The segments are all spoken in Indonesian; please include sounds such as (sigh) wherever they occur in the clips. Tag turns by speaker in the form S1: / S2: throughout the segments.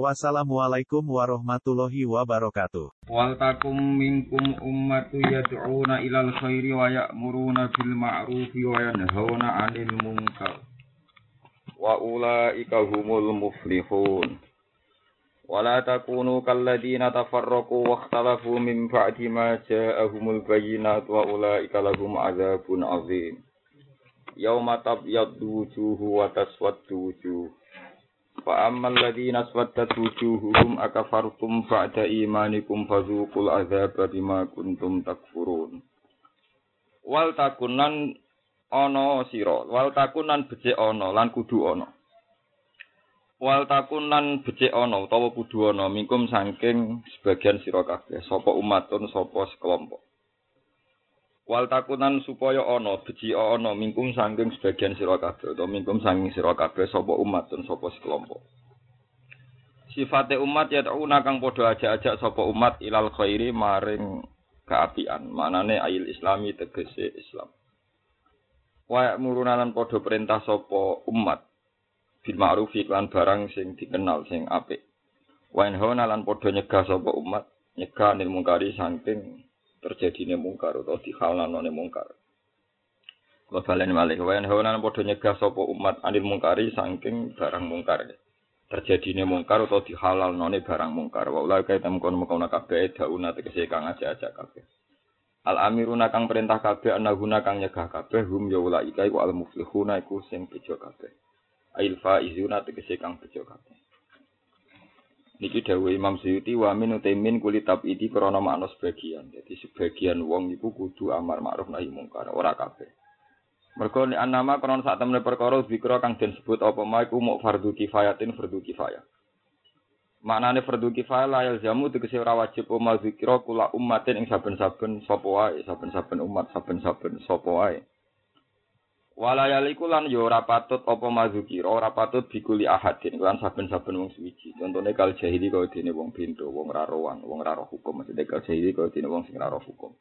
S1: Wassalamualaikum warahmatullahi wabarakatuh.
S2: Waltakum minkum ummatu yad'una ilal khairi wa ya'muruna bil ma'rufi wa yanhauna 'anil munkar. Wa ulaika humul muflihun. Wala takunu kalladzina tafarraqu wa ikhtalafu min ba'di ma ja'ahumul bayyinat wa ulaika lahum 'adzabun 'adzim. Yauma tabyaddu wujuhu wa taswaddu wujuhu Fa ammal ladzina aswaddat wujuhuhum akafartum ba'da imanikum fadzuqul adzaba bima kuntum takfurun. Wal takunan ana sira, wal takunan becik ana lan kudu ana. Wal takunan becik ana utawa kudu ana mingkum saking sebagian sira kabeh, sapa umatun sapa sekelompok wal takunan supaya ana beci ana mingkum saking sebagian sira kabeh utawa mingkum saking sira kabeh sapa umatun sapa sekelompok. Sifate umat ya tauna kang padha ajak-ajak sapa umat ilal khairi maring keapian. Manane ail islami tegese Islam. Wa murunanan padha perintah sapa umat. Bil ma'ruf lan barang sing dikenal sing apik. Wa inhona lan padha nyegah sapa umat. Nyegah nil mungkari terjadine mungkar utawa dihalalane mungkar. Wa balen malih wa inhona lan padha nyegah sapa umat anil mungkari saking barang mungkar. Terjadine mungkar utawa dihalalne barang mungkar. Wa ulai kae temkon mekona kabeh dauna tegese kang ajak-ajak kabeh. Al amiruna kang perintah kabeh anahuna kang nyegah kabeh hum ya ulai kae al muflihuna iku sing bejo kabeh. Ail faizuna tegese kang bejo kabeh Niki dawuh Imam Suyuti wa min utaimin kulit tabidi krana makna sebagian. Jadi sebagian wong iku kudu amar ma'ruf nahi mungkar, ora kabeh. Mergo nek anama krana sak temene perkara zikra kang den sebut apa ma iku muk fardu kifayatin fardu kifayah. Maknane fardu kifayah la jamu tegese ora wajib umat zikra kula ummatin ing saben-saben sapa wae, saben-saben umat, saben-saben sapa wae. Walayaliku lan yo ora patut apa mazukira, ora patut bikuli ahadin lan saben-saben wong suwiji. Contone kal jahili kaya dene wong bendo, wong ora rowan, wong ora roh hukum, maksudnya kal jahili kaya dene wong sing ora roh hukum.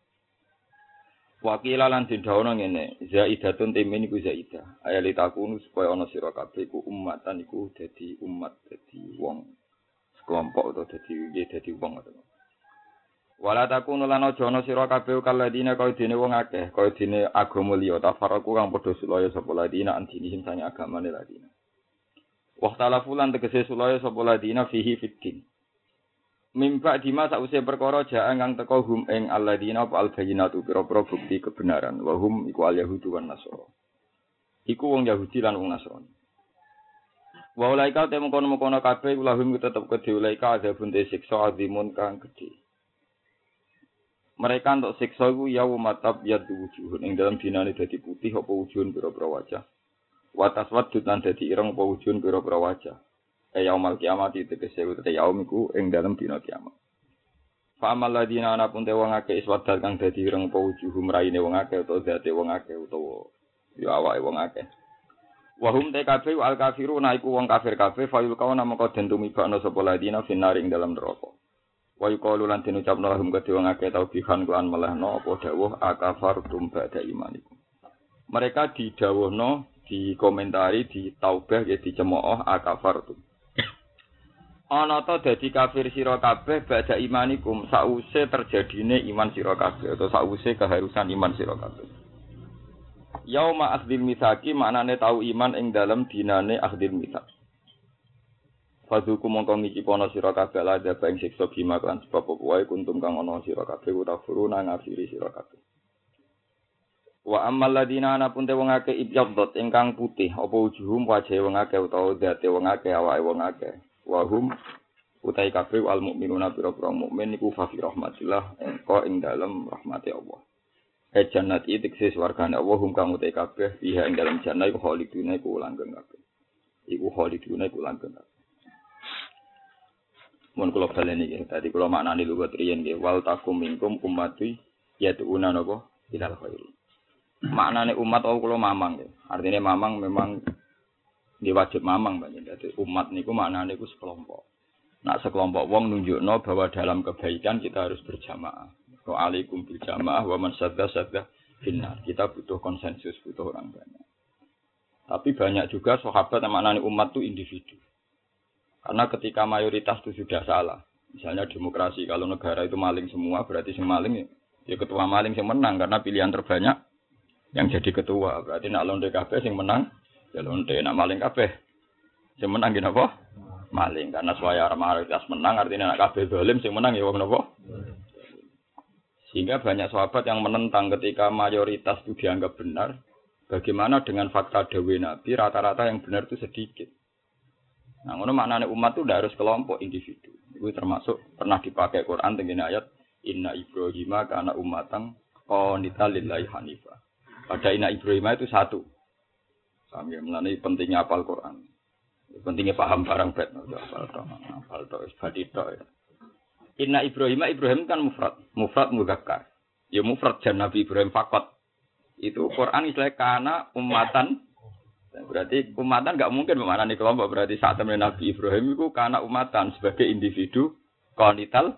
S2: Wakila lan dindawono ngene, zaidatun timin iku zaidah. Ayali takunu supaya ana sira kabeh iku umatan iku dadi umat, dadi wong sekelompok atau dadi dadi wong atau Wala takunu lan aja ana sira kabeh kaladine kaya dene wong akeh, kaya dene agama liya tafaraku kang padha sulaya sapa ladina antinihim sanya agamane ladina. Waktalafu lan tegese sulaya sapa ladina fihi fiddin. Mimba dima sause perkara jaa kang teka hum ing alladina apa albayinatu pira-pira bukti kebenaran wa hum iku al yahudu wan nasara. Iku wong Yahudi lan wong Nasrani. Wa ulaika temu kono-kono kabeh ulahum tetep kedhe ulaika ada bunte siksa azimun kang gedhe. Mereka untuk siksa iku yau matab yad wujuhun ing dalam dinane dadi putih apa wujuhun pira-pira wajah. Watas wadud lan dadi ireng apa wujuhun pira-pira wajah. E yaumal kiamat tegese utek yaum iku ing dalam dina kiamat. Fa amal ana pun te wong akeh iswadal kang dadi ireng apa wujuhum raine wong akeh utawa dadi wong akeh utawa ya awake wong akeh. Wahum te kabeh al kafiru iku wong kafir kabeh fayul kauna mongko den tumibakno sapa ladina finaring dalam neraka. Wa yuqalu lan den ucapno lahum kedhe wong akeh tau bihan kuan melehno apa dawuh akafartum ba'da imanikum. Mereka didhawuhno dikomentari di taubah ya dicemooh akafartum. Ana ta dadi kafir sira kabeh ba'da imanikum sause terjadine iman sira kabeh atau sause keharusan iman sira kabeh. Yauma akhdil misaki maknane tau iman ing dalam dinane akhdil misak Fadhuku mongko ngicipono sira kabeh la ada ing siksa bima kan sebab apa wae kuntum kang ana sira kabeh utafuru nang ngafiri sira kabeh. Wa ammal ladina ana pun te wong akeh ibyadot ingkang putih apa wujuhum wajah wong akeh utawa date wong akeh awake wong akeh. Wa hum utai kabeh wal mukminuna pira-pira mukmin niku fa fi rahmatillah engko ing dalem rahmati Allah. E jannat iki tekse swargane Allah hum kang utai kabeh fiha ing dalem jannah iku khaliduna iku langgeng kabeh. Iku khaliduna iku langgeng kabeh. Mun kula baleni nggih. Dadi kula maknani lugat riyen nggih wal takum minkum ummati yad'una napa ilal khairi. Maknane umat oh kula mamang ya. Artinya mamang memang dia wajib mamang banyak. Jadi umat niku maknane iku sekelompok. Nak sekelompok wong nunjukno bahwa dalam kebaikan kita harus berjamaah. Wa alaikum bil jamaah wa man sadda sadda. Kita butuh konsensus, butuh orang banyak. Tapi banyak juga sahabat yang maknani umat itu individu. Karena ketika mayoritas itu sudah salah. Misalnya demokrasi, kalau negara itu maling semua, berarti si maling ya ketua maling yang menang. Karena pilihan terbanyak yang jadi ketua. Berarti nak londe kabeh yang menang, ya londe. Nak maling kabeh. Yang menang gini apa? Maling. Karena suaya mayoritas menang, artinya nak kabeh dolim, yang menang ya wong apa? Sehingga banyak sahabat yang menentang ketika mayoritas itu dianggap benar. Bagaimana dengan fakta Dewi Nabi, rata-rata yang benar itu sedikit. Nah, ngono maknane umat itu harus kelompok individu. Itu termasuk pernah dipakai Quran dengan ayat Inna Ibrahim karena umatang qanita lillahi hanifa. Pada Inna Ibrahim itu satu. Kami mengenai pentingnya apal Quran. Pentingnya paham barang bet. Apal to, apal to, to. Inna Ibrahim Ibrahim kan mufrad, mufrad mugakkar. Ya mufrad jan Nabi Ibrahim fakot. Itu Quran istilahnya karena umatan berarti umatan nggak mungkin memaknani kelompok. Berarti saat temen Nabi Ibrahim itu karena umatan sebagai individu konital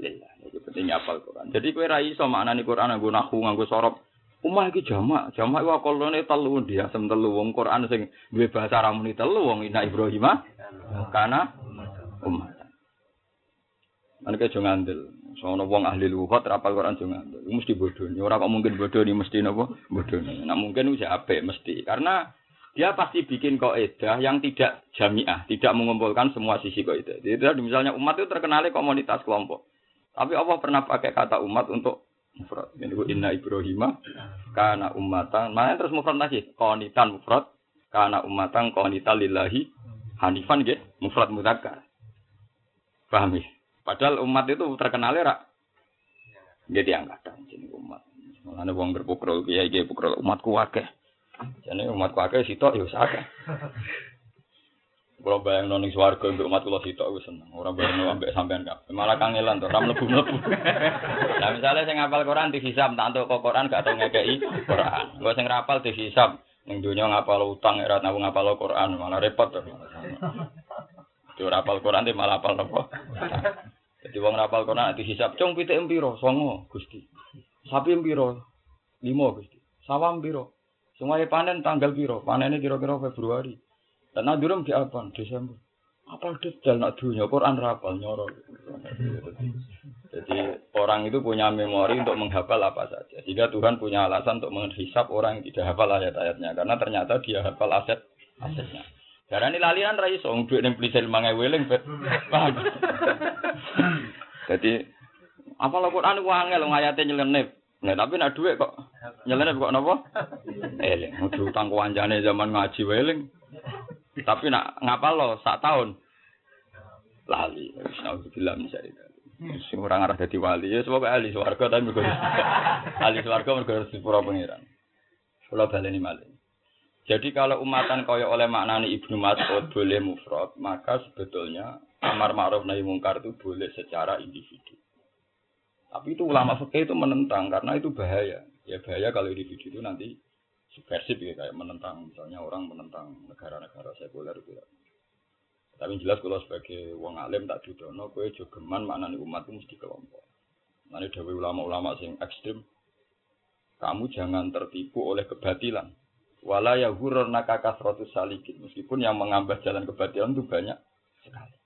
S2: lillah. Itu pentingnya apal Quran. Jadi kue rai so maknani Quran nganggo nahu nganggo sorop. Umah iki jamak, jamak wa kolone telu dia sem telu wong Quran sing duwe bahasa ramuni telu wong ina Ibrahim karena umatan. Ana ke ngandel. Sono wong ahli lugat rapal Quran jo ngandel. Mesti bodoh. Ora kok mungkin bodoh mesti napa? Bodoh. Nah mungkin wis apik mesti. Karena dia pasti bikin kaidah yang tidak jamiah, tidak mengumpulkan semua sisi kaidah. Jadi misalnya umat itu terkenal komunitas kelompok. Tapi Allah pernah pakai kata umat untuk mufrad. Ini inna Ibrahim karena umatan. Mana terus mufrad lagi? Konitan mufrad karena umatan konitan lillahi hanifan gitu. Mufrad mudzakkar. Paham ya? Padahal umat itu terkenal ya Jadi angkatan jadi umat. Mana wong berpukul kiai kiai pukul umatku wakeh. Jadi umat kakek sitok ya sakit. Kalau bayang noning swarga untuk umat kula sitok wis seneng. Ora bayang ambek sampean kabeh. Malah kangelan to, ora mlebu-mlebu. Nah misalnya sing ngapal Quran dihisab, tak entuk kok Quran gak tau ngekeki Quran. Gua sing rapal dihisab, ning donya ngapal utang ora tau ngapal Quran, malah repot to. Yo rapal Quran malah apal apa? Jadi wong rapal Quran dihisab, cung pitik empiro? Songo, Gusti. Sapi empiro? Limo, Gusti. Sawam piro? Semuanya panen tanggal piro? Panennya kira-kira Februari. Dan nadurum di apa? Desember. Apa detail nak dunia Quran rapal nyorok. Jadi orang itu punya memori untuk menghafal apa saja. Jika Tuhan punya alasan untuk menghisap orang yang tidak hafal ayat-ayatnya. Karena ternyata dia hafal aset asetnya. Karena ini lalian rai song duit yang beli selmangai weling bet. Jadi apa lo Quran itu angel ngayatnya nyelenep. Nah, tapi nak duit kok nyeleneh kok napa? (laughs) Eling, kudu utang kancane zaman ngaji weling. Tapi nak ngapal lo sak tahun. Lali, naudzubillah min syari. Sing ora ngarah dadi wali, ya semoga ahli swarga tapi mergo (laughs) ahli swarga mergo dipura pangeran. Kula baleni malih. Jadi kalau umatan kaya oleh maknani Ibnu Mas'ud boleh mufrad, maka sebetulnya amar ma'ruf nahi mungkar itu boleh secara individu. Tapi itu ulama fikih itu menentang karena itu bahaya. Ya bahaya kalau individu itu nanti subversif ya kayak menentang misalnya orang menentang negara-negara sekuler itu. Ya. Tapi jelas kalau sebagai wong alim tak dudono kowe jogeman maknane umat itu mesti kelompok. Nanti dawe ulama-ulama sing ekstrim kamu jangan tertipu oleh kebatilan. Wala ya nakaka kasratus salikin. Meskipun yang mengambah jalan kebatilan itu banyak sekali.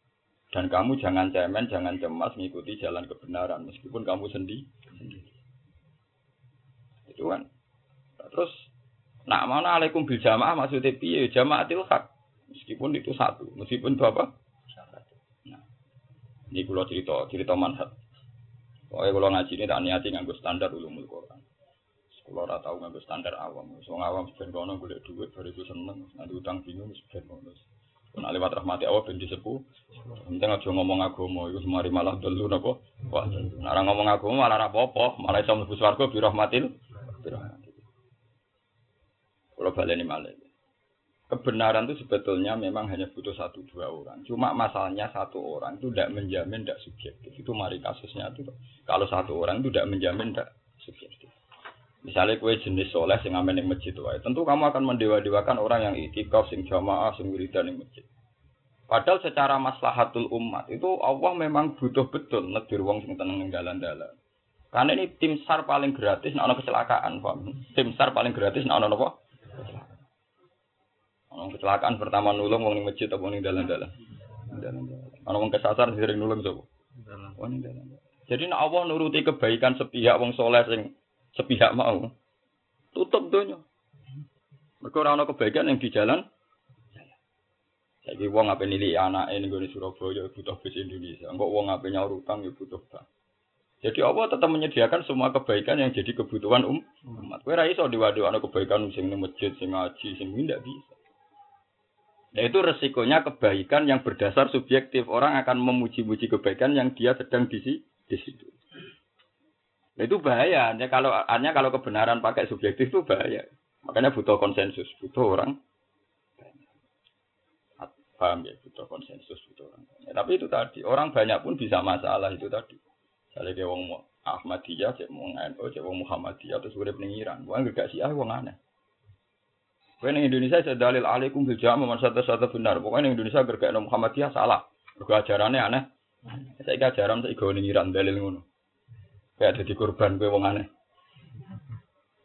S2: Dan kamu jangan cemen, jangan cemas mengikuti jalan kebenaran meskipun kamu sendiri. Itu kan. Terus nak mana alaikum bil jamaah maksudnya piye? Jamaatil hak. Meskipun itu satu, meskipun itu apa? Nah, ini kalau cerita, cerita manhat. Pokoknya kalau ngaji ini tak niati nganggo standar ulumul Quran. Kalau ora tahu nganggo standar awam, so awam sebenarnya kono golek duit baru itu seneng, nanti utang bingung sebenarnya Nah lewat rahmati Allah ben disepuh. Penting aja ngomong agama iku semari malah delu napa? Wah, nek ngomong agama malah ora apa-apa, malah iso mlebu swarga bi rahmatil. Kalau baleni malih. Kebenaran itu sebetulnya memang hanya butuh satu dua orang. Cuma masalahnya satu orang itu tidak menjamin tidak subjektif. Itu mari kasusnya itu. Kalau satu orang itu tidak menjamin tidak subjektif. Misalnya kue jenis soleh sing amen ning masjid wae, tentu kamu akan mendewa-dewakan orang yang itikaf sing jamaah sing wiridan ning masjid. Padahal secara maslahatul umat itu Allah memang butuh betul negir wong sing tenang ning dalan-dalan. Karena ini tim SAR paling gratis nek ana kecelakaan, Pak. Tim SAR paling gratis nek ana napa? Ana kecelakaan pertama nulung wong ning masjid apa ning dalan-dalan. Dalan-dalan. Ana wong kesasar sering nulung sapa? Wong ning dalan-dalan. Jadi nek Allah nuruti kebaikan sepihak wong soleh sing sepihak mau, tutup donya. Mereka ora ana kebaikan yang di jalan Saiki wong ape nilai anake ning gone Surabaya butuh bis Indonesia. Engko wong ape nyaur utang ya butuh bank. Jadi Allah tetap menyediakan semua kebaikan yang jadi kebutuhan um, umat. Kowe ra iso diwadokno kebaikan sing ning masjid, sing ngaji, sing ndak bisa. Nah itu resikonya kebaikan yang berdasar subjektif. Orang akan memuji-muji kebaikan yang dia sedang di, di situ. Nah itu bahaya. Hanya kalau hanya kalau kebenaran pakai subjektif itu bahaya. Makanya butuh konsensus, butuh orang Paham ya, butuh konsensus, butuh orang banyak. Tapi itu tadi, orang banyak pun bisa masalah itu tadi. Misalnya kayak wong Ahmadiyah, cek wong NU, cek wong Muhammadiyah, terus udah pengiran. Wong gak sih ah wong aneh. Pokoknya di Indonesia saya dalil alaikum bil jama man satu satu benar. Pokoknya di Indonesia gergak Muhammadiyah salah. Mergo ajarannya aneh. Saya ajaran saya gawe ngiran dalil ngono. Kayak di korban gue wong aneh.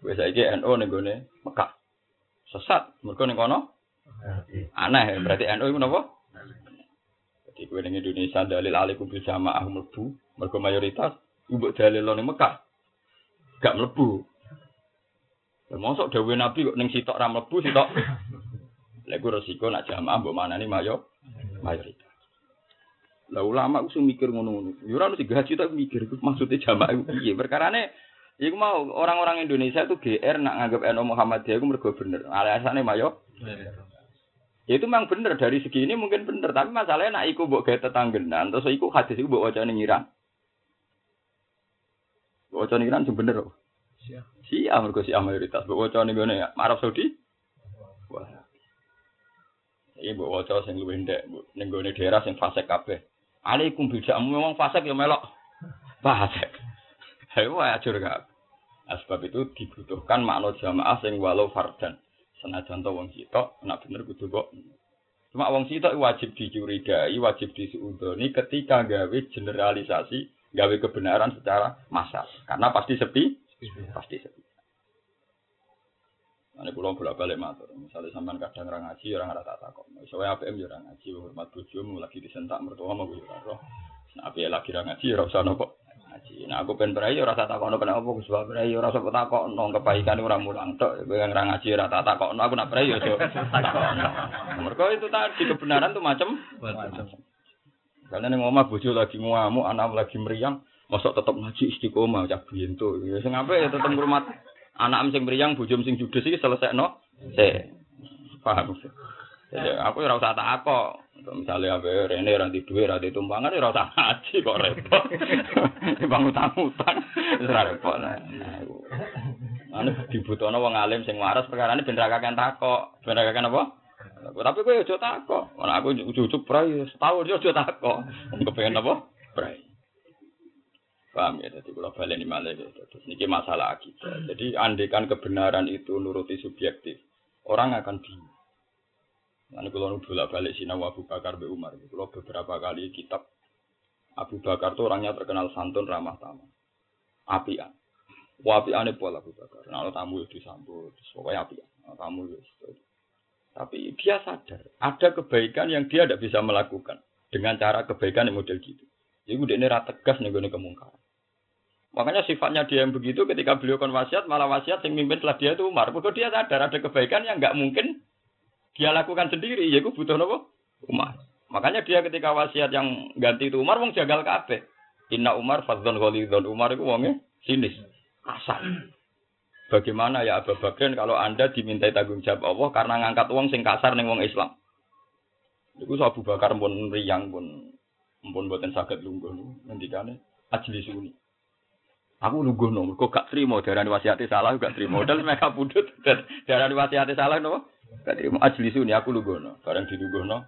S2: Gue saiki NU ning gone Mekah. Sesat, mergo ning kono Aneh, berarti NU itu apa? Jadi gue ning Indonesia dalil alaikum bil jamaah mlebu, mergo mayoritas ibu dalil ning Mekah. Gak mlebu. Mosok dawuh Nabi kok ning sitok ra mlebu sitok. Lha resiko nak jamaah mbok manani mayo mayoritas. Lah ulama ku mikir ngono-ngono. Yo ora mesti gaji tak mikir iku maksudnya jamaah iku piye. Perkarane Iku mau orang-orang Indonesia itu GR nak nganggap NU Muhammadiyah itu mergo bener. Alasannya mayo. Ya itu memang bener dari segi ini mungkin bener, tapi masalahnya nak iku mbok gawe tetanggenan, terus iku hadis iku mbok wacane ngiran. Wacane ngiran sing bener kok. Sia. Sia mergo sia mayoritas. Mbok wacane ngene Arab Saudi. Wah. Iki mbok waca sing luwih ndek ning gone daerah sing fasik kabeh. Alaikum bidamu memang fasik ya melok. Fasik. (laughs) Ayo ajur gak. Sebab itu dibutuhkan makna jamaah sing walau fardan. Senajan to wong sitok, nak bener kudu kok. Cuma wong sitok wajib dicurigai, wajib disuudoni ketika gawe generalisasi, gawe kebenaran secara massal. Karena pasti sepi, pasti sepi. Ini pulau bolak balik matur. Misalnya sampean kadang orang ngaji, orang nggak tak takut. Soalnya APM ya orang ngaji, hormat bojomu lagi disentak mertua mau gue roh. Nah, APM lagi orang ngaji, orang usah nopo ngaji. Nah aku pengen berai ora tak takokno kenapa Gus Bapak berai ora usah takokno kebaikan ora mulang tok. Kowe ora ngaji ora tak takokno aku nak berai yo takokno. Mergo itu tadi kebenaran tuh macam. Karena ning omah bojo lagi ngamuk, anak lagi meriang, mosok tetep ngaji istiqomah cah biyen tuh. Ya sing apik ya tetep ngurmat anak sing meriang, bojo sing judes iki selesaino. Se. Paham. Ya aku ora usah takok. Misalnya apa Rene ranti duit ranti tumpangan ya rasa ngaji kok repot. (laughs) Bang utang-utang ora repot. Nah, anu dibutuhno wong alim sing waras perkara ini ben ra kakek takok. Ben ra apa? Tapi kowe aja takok. Ora aku cucuk prai setahun yo aja takok. Wong kepengen apa? Prai. Paham ya, jadi kalau balik ini malah ya. Terus ini masalah kita. Jadi andekan kebenaran itu nuruti subjektif, orang akan bingung. Nanti kalau bolak balik sinau Abu Bakar be Umar, kalau beberapa kali kitab Abu Bakar tuh orangnya terkenal santun ramah tamah, apian. Wapi ane pola Abu Bakar. Nah, tamu itu disambut, pokoknya apian. Nah, tamu itu. Tapi dia sadar ada kebaikan yang dia tidak bisa melakukan dengan cara kebaikan yang model gitu. Jadi udah ini tegas nih gue kemungkaran. Makanya sifatnya dia yang begitu ketika beliau kon wasiat malah wasiat yang mimpin setelah dia itu Umar. Begitu dia sadar ada kebaikan yang nggak mungkin dia lakukan sendiri, ya gue butuh nopo Umar. Makanya dia ketika wasiat yang ganti itu Umar wong jagal kabeh. Inna Umar fadzon ghalidhon. Umar itu wongnya sinis, kasar. Bagaimana ya Abu Bakar kalau Anda dimintai tanggung jawab Allah karena ngangkat uang sing kasar ning wong Islam. Iku Abu Bakar pun riang pun pun buatan sakit lungguh ngendikane ajli suni. Aku lungguh no, kok gak terima darah wasiatnya salah gak terima. Padahal mereka pudut darah wasiatnya salah no. Berarti ajli suni aku lugono, bareng dilugono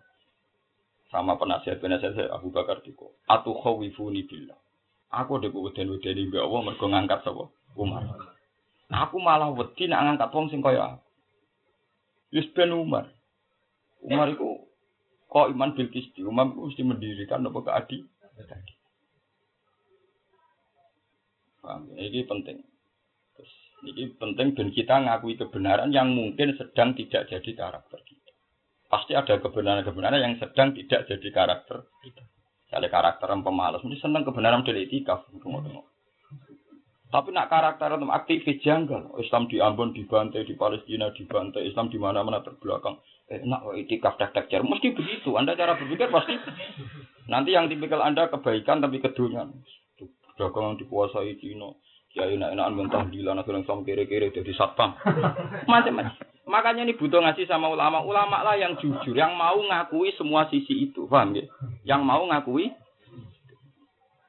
S2: sama penasihat penasihat saya Abu Bakar diko. Atu khawifuni billah. Aku ada keweden wedeni mbak Allah mergo ngangkat sapa? Umar. Aku malah wedi nak ngangkat wong sing kaya aku. Umar. Umar iku kok iman bil kisti. Umar mesti mendirikan apa keadi. Paham? ya? Ini penting. Terus, ini penting dan kita ngakui kebenaran yang mungkin sedang tidak jadi karakter kita. Pasti ada kebenaran-kebenaran yang sedang tidak jadi karakter kita. Misalnya karakter yang pemalas, mesti senang kebenaran dari etika. Tapi nak karakter untuk aktivis janggal. Islam di Ambon dibantai, di Palestina dibantai, Islam di mana-mana terbelakang. Eh, nak itikaf tek mesti begitu. Anda cara berpikir pasti nanti yang tipikal Anda kebaikan tapi kedunian. Dagangan dikuasai Cina. Kiai enak-enakan mentah dilan akhirnya sama kere-kere jadi satpam. (laughs) Macam-macam. Makanya ini butuh ngasih sama ulama. Ulama lah yang jujur, yang mau ngakui semua sisi itu. Paham ya? Yang mau ngakui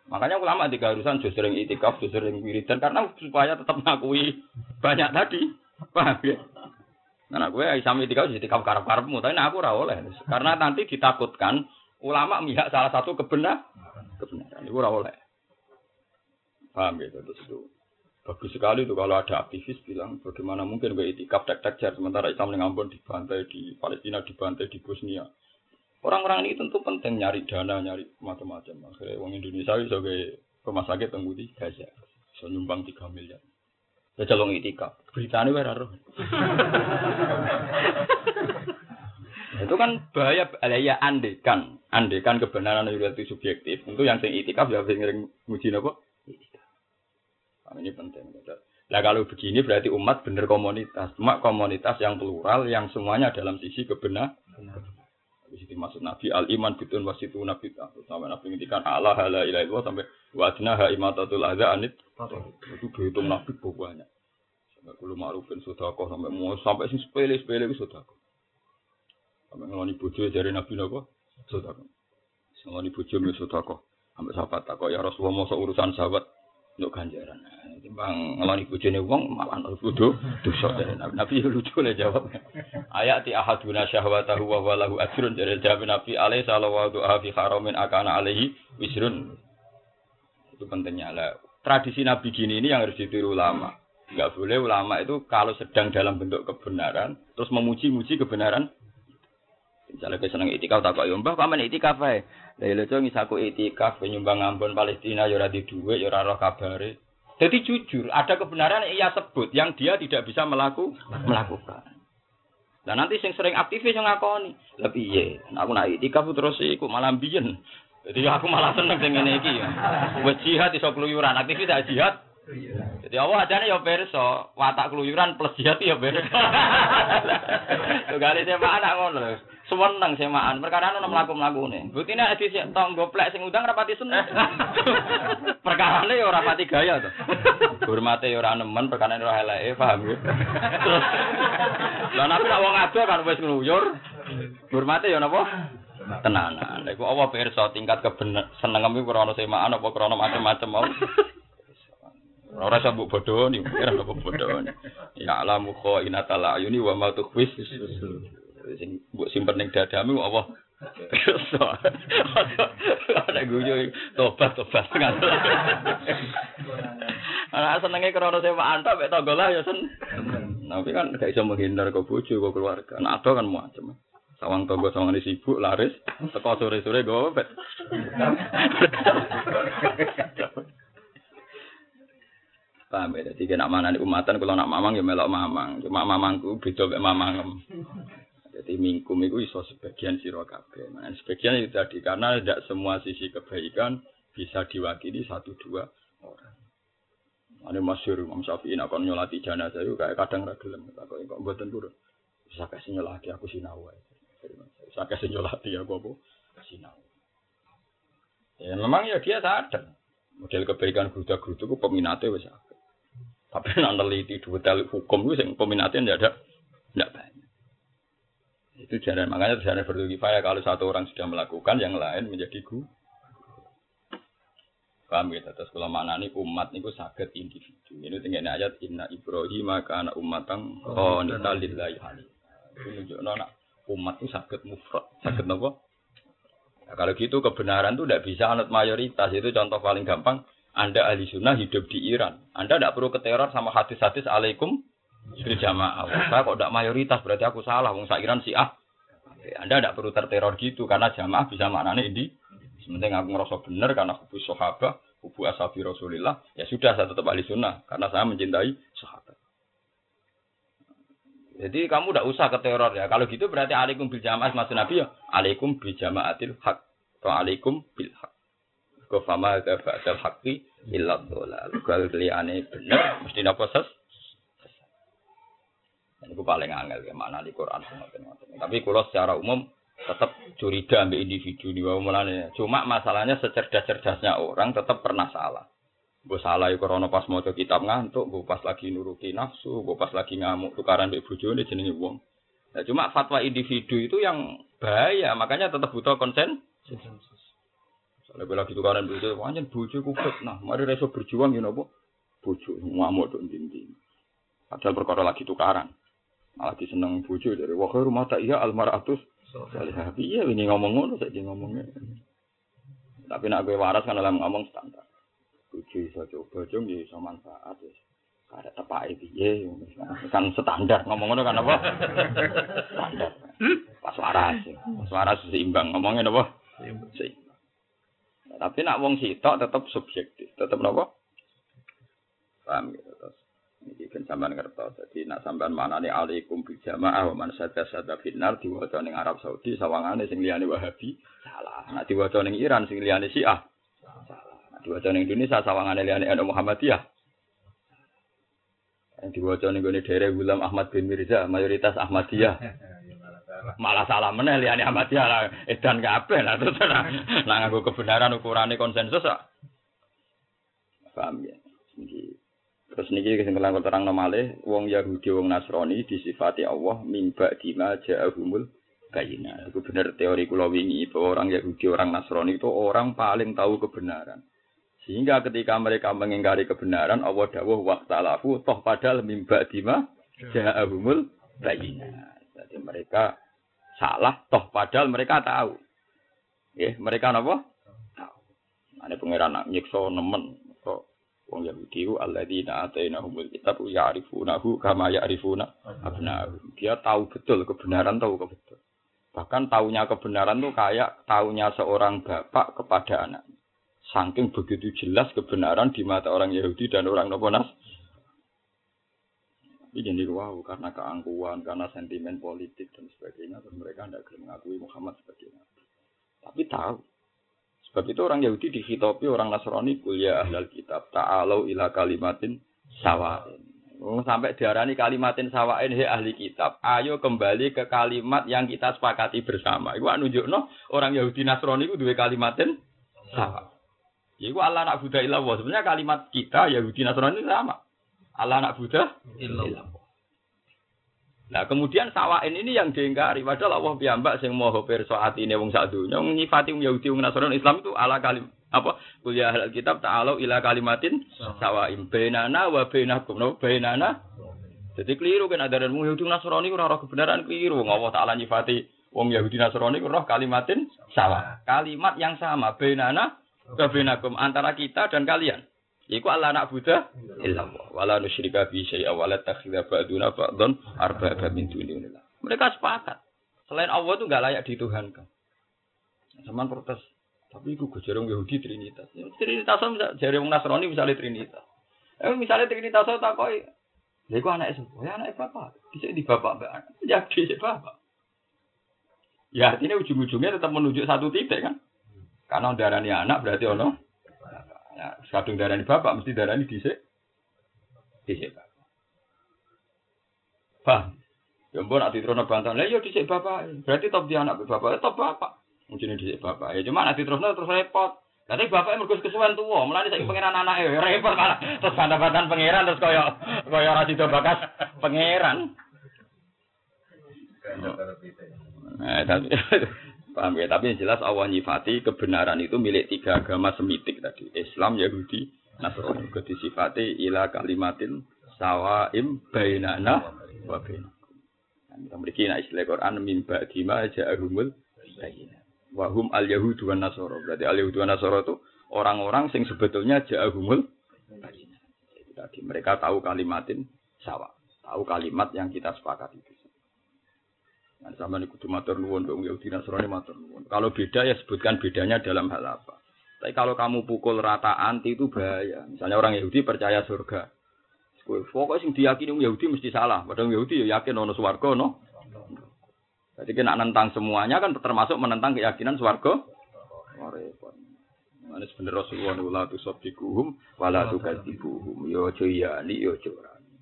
S2: Makanya ulama di urusan justru sering itikaf, justru sering wiridan karena supaya tetap ngakui banyak tadi. Paham ya? Nah, gue Islam itikaf itikaf karep-karepmu, tapi nah, aku ora oleh. Karena nanti ditakutkan ulama mihak salah satu kebenar kebenaran. Itu ora oleh. Paham ya? Terus itu bagus sekali itu kalau ada aktivis bilang bagaimana mungkin gue itikaf tek tek sementara Islam di Ambon dibantai di Palestina dibantai di Bosnia Orang-orang ini tentu penting nyari dana, nyari macam-macam. Akhirnya uang Indonesia sebagai rumah sakit tunggu di Gaza. So nyumbang 3 miliar. Ya calon itikaf. Beritanya wera roh. (laughs) itu kan bahaya ya andekan andekan kebenaran itu subjektif tentu yang sing itikaf ya sing muji napa nah, ini penting. Nah kalau begini berarti umat bener komunitas. Cuma komunitas yang plural yang semuanya dalam sisi kebenaran di situ maksud Nabi al iman bitun wasitu nabi sampai Nabi ngintikan Allah la ilaha illallah sampai wajna ha imatatul adza anit. Itu dihitung Nabi banyak. Sampai kulo ma'rufin sedekah sampai mau sampai sing sepele sepele sedekah. Sampai ngeloni bojo dari Nabi napa? Sedekah. Ngeloni bojo mi sedekah. Sampai sahabat takok ya Rasulullah mau urusan sahabat untuk ganjaran. Timbang ngeloni bojone wong malah kudu dosa dari Nabi. Nabi lucu lah jawab. Ayati ahaduna syahwatahu wa walahu ajrun dari jawab Nabi alaihi sallallahu fi haramin akana alaihi wisrun. Itu pentingnya lah. Tradisi Nabi gini ini yang harus ditiru ulama. Enggak boleh ulama itu kalau sedang dalam bentuk kebenaran terus memuji-muji kebenaran. Misalnya kita seneng itikaf tak kok mbah paman itikaf ae. Lah lho cong isaku itikaf nyumbang Ambon Palestina ya di dhuwit ya roh kabare. Jadi jujur, ada kebenaran yang ia sebut yang dia tidak bisa melaku, melakukan. Nah nanti sing sering aktivis yang ngakoni. Lah piye? Aku nak itikaf terus iku malah biyen. Jadi aku malah seneng sing ngene iki. Wis jihad iso keluyuran, aktivis tak jihad. Jadi Allah ajane ya perso, watak keluyuran plus jihad ya perso. (laughs) Tugale saya anak ngono. Sewenang semaan, perkara ono mlaku-mlakune. Buktine hadis tong goplek sing udang rapati seneng. (laughs) Perkarane ya ora pati gaya to. Hormate ya ora nemen, perkara ora eleke, paham ya. Terus Lah nabi nak wong ado kan wis ngluyur. Hormate ya napa? Tenanan. Lha iku apa pirsa tingkat kebener senengem iku krana semaan apa krana macam-macam mau. Ora iso mbok bodoni, ora mbok bodoni. Ya alamu khainatal ayuni wa ma tukhfis sing mbok simpen ning dadamu apa ada guyu tobat tobat anak senenge krana sewa antok mek tangga lah ya sen. Tapi kan gak iso menghindar ke bojo ke keluarga. Anak ado kan macam. Sawang tangga sawang sibuk laris. Teko sore-sore gopet Paham ya, jadi nak mana umatan, kalau nak mamang ya melok mamang. Cuma mamangku beda mek mamang. Jadi mingkum itu iso sebagian siro kabeh. Nah, sebagian itu tadi karena tidak semua sisi kebaikan bisa diwakili satu dua orang. Ada masyur Imam Syafi'i nak nyolati jenazah kayak kadang ragilem. Kok kok mboten. Bisa kasih nyolati aku sinau Bisa kasih nyolati aku apa? Sinau. Ya memang ya dia sadar. Model kebaikan gruda-grudu itu peminatnya wis Tapi (laughs) nak neliti detail hukum itu peminatnya tidak ada, tidak banyak. Itu jalan makanya jalan berlugifaya kalau satu orang sudah melakukan yang lain menjadi gu. Paham ya, terus kalau mana nih umat niku sakit individu. Ini tinggal ayat Inna Ibrahim maka anak umatang oh nita lillahi Itu nunjuk nona umat itu sakit mufrad, sakit nopo. Nah, kalau gitu kebenaran itu tidak bisa anut mayoritas itu contoh paling gampang Anda ahli sunnah hidup di Iran. Anda tidak perlu keteror sama hadis-hadis alaikum bil jamaah. Saya kok tidak mayoritas berarti aku salah. Wong sak Iran sih ah. Anda tidak perlu terteror gitu karena jamaah bisa maknanya ini. Sementing aku ngerasa benar karena hubus sahabat, hubu ashabi Rasulillah, ya sudah saya tetap ahli sunnah karena saya mencintai sahabat. Jadi kamu tidak usah ke teror ya. Kalau gitu berarti alaikum bil jamaah maksud Nabi ya. Alaikum bil jamaatil hak. Atau alaikum bil hak. Kau fama ada haqqi illa dhalal. Kalau kelihane bener mesti napa ses. Ini paling angel ya mana di Quran Tapi kalau secara umum tetap curiga ambil individu di bawah mulanya. Cuma masalahnya secerdas-cerdasnya orang tetap pernah salah. Gue salah ya karena pas mau kitab ngantuk, gue pas lagi nuruti nafsu, gue pas lagi ngamuk tukaran di bujone jenenge wong. Nah, cuma fatwa individu itu yang bahaya, makanya tetap butuh konsen. Soalnya gue lagi tukaran bojo, wajan bojo kupet. Nah, mari reso berjuang ya nopo. Bojo ngamuk tuh dinding. Padahal perkara lagi tukaran. Malah lagi seneng bojo dari wah rumah tak iya almaratus. Salihah iya ini ngomong ngono saja ngomongnya. Tapi nak gue waras kan dalam ngomong standar. Bojo iso coba jong ya iso manfaat wis. Kada tepake piye kan standar ngomong ngono kan apa? standar. Pas waras. Pas waras seimbang ngomongnya apa? Seimbang. Tapi nak wong sitok tetap subjektif, tetap napa? Paham gitu terus. Iki kan sampean ngertos. Jadi nak sampean manane alaikum bil jamaah wa man sada sada finnar diwaca ning Arab Saudi sawangane sing liyane Wahabi salah. Nak diwaca ning Iran sing liyane Syiah salah. Nak diwaca ning Indonesia sawangane liyane NU Muhammadiyah yang diwaca ning gone daerah Gulam Ahmad bin Mirza mayoritas Ahmadiyah (laughs) malah salah meneh liyane Ahmadiyah lah edan kabeh lah terus nah nganggo kebenaran ukurane konsensus kok paham ya terus niki kesimpulan kula terang malih wong Yahudi wong Nasrani disifati Allah mimba dima ja'ahumul bayina itu benar teori kula wingi bahwa orang Yahudi orang Nasrani itu orang paling tahu kebenaran sehingga ketika mereka mengingkari kebenaran Allah dawuh waqtalafu toh padahal mimba dima ja'ahumul bayina jadi mereka salah toh padahal mereka tahu. Ya, mereka napa? Tahu. Ada pangeran nyiksa nemen wong Yahudi ku alladzina atainahumul kitab ya'rifunahu kama ya'rifuna abna'ahum. Dia tahu betul kebenaran tahu betul. Bahkan tahunya kebenaran tuh kayak tahunya seorang bapak kepada anak. Saking begitu jelas kebenaran di mata orang Yahudi dan orang Noponas. Ini jadi wow karena keangkuhan, karena sentimen politik dan sebagainya, mereka tidak mengakui Muhammad sebagai nabi. Tapi tahu. Sebab itu orang Yahudi dihitopi orang Nasrani kuliah ahlal kitab. Ta'alau ila kalimatin sawain. Oh, sampai diarani kalimatin sawain he ahli kitab. Ayo kembali ke kalimat yang kita sepakati bersama. Iku nunjuk no orang Yahudi Nasrani itu dua kalimatin sawa. Iku Allah nak Buddha ilah Sebenarnya kalimat kita Yahudi Nasrani sama. Allah anak Buddha illallah. Nah kemudian sawain ini yang diingkari. Padahal Allah piyambak sing moho perso hati ini wong sak dunya nyifati wong Yahudi wong Nasrani Islam itu ala kalim apa? Kuliah al kitab ta'alu ila kalimatin sawaim bainana wa bainakum. No bainana. Jadi keliru kan ada wong Yahudi Nasrani ora roh kebenaran keliru. Wong Allah taala nyifati wong Yahudi Nasrani roh kalimatin sawa kalimat yang sama bainana wa bainakum antara kita dan kalian Iku Allah nak Buddha illallah wala nusyrika bi syai'a wala takhidha ba'duna ba'dhan arbaba min dunillah. Mereka sepakat. Selain Allah itu enggak layak dituhankan. Zaman protes. Tapi itu jarang Yahudi Trinitas. Ya, Trinitas bisa jari wong Nasrani misalnya Trinitas. Eh misalnya Trinitas tak koi. Ya iku anak sepuh, ya anak bapak. Bisa di bapak mbak. (laughs) Ya di bapak. Ya artinya ujung-ujungnya tetap menunjuk satu titik kan. Karena darahnya anak berarti ono Ya, kadung darani bapak mesti darani dhisik. Dhisik bapak. Paham? Ya mbok nak ditrono bantahan. Lah yo iya dhisik bapak. Berarti top dia anak bapak, top bapak. Mungkin dhisik bapak. Ya cuma nak ditrono terus repot. Nanti bapak mergo kesuwen tuwa, mulane saiki pangeran anake repot malah terus bantah-bantahan pangeran terus kaya kaya ora sida bakas pangeran. Nah, tapi (laughs) Paham ya? Tapi yang jelas Allah nyifati kebenaran itu milik tiga agama semitik tadi. Islam, Yahudi, Nasrani. Kedisifati ila kalimatin sawaim bainana wa bainakum. Kita memiliki nah istilah Quran mimba dima ja'ahumul bayina. Wahum al yahudu wa nasoro. Berarti al yahudu wa nasoro itu orang-orang sing sebetulnya ja'ahumul Tadi mereka tahu kalimatin sawah, tahu kalimat yang kita sepakat itu. Nah, sama nih kudu matur nuwun, dong Yahudi Nasrani matur nuwun. Kalau beda ya sebutkan bedanya dalam hal apa. Tapi kalau kamu pukul rata anti itu bahaya. Misalnya orang Yahudi percaya surga. Pokoknya sing diyakini Yahudi mesti salah. Padahal Yahudi ya yakin ono swarga no. Jadi kena nentang semuanya kan termasuk menentang keyakinan swarga. Repot. Mana sebenarnya Rasulullah wala tu sabdikuhum wala tu kadzibuhum. Yo aja yani yo aja orani.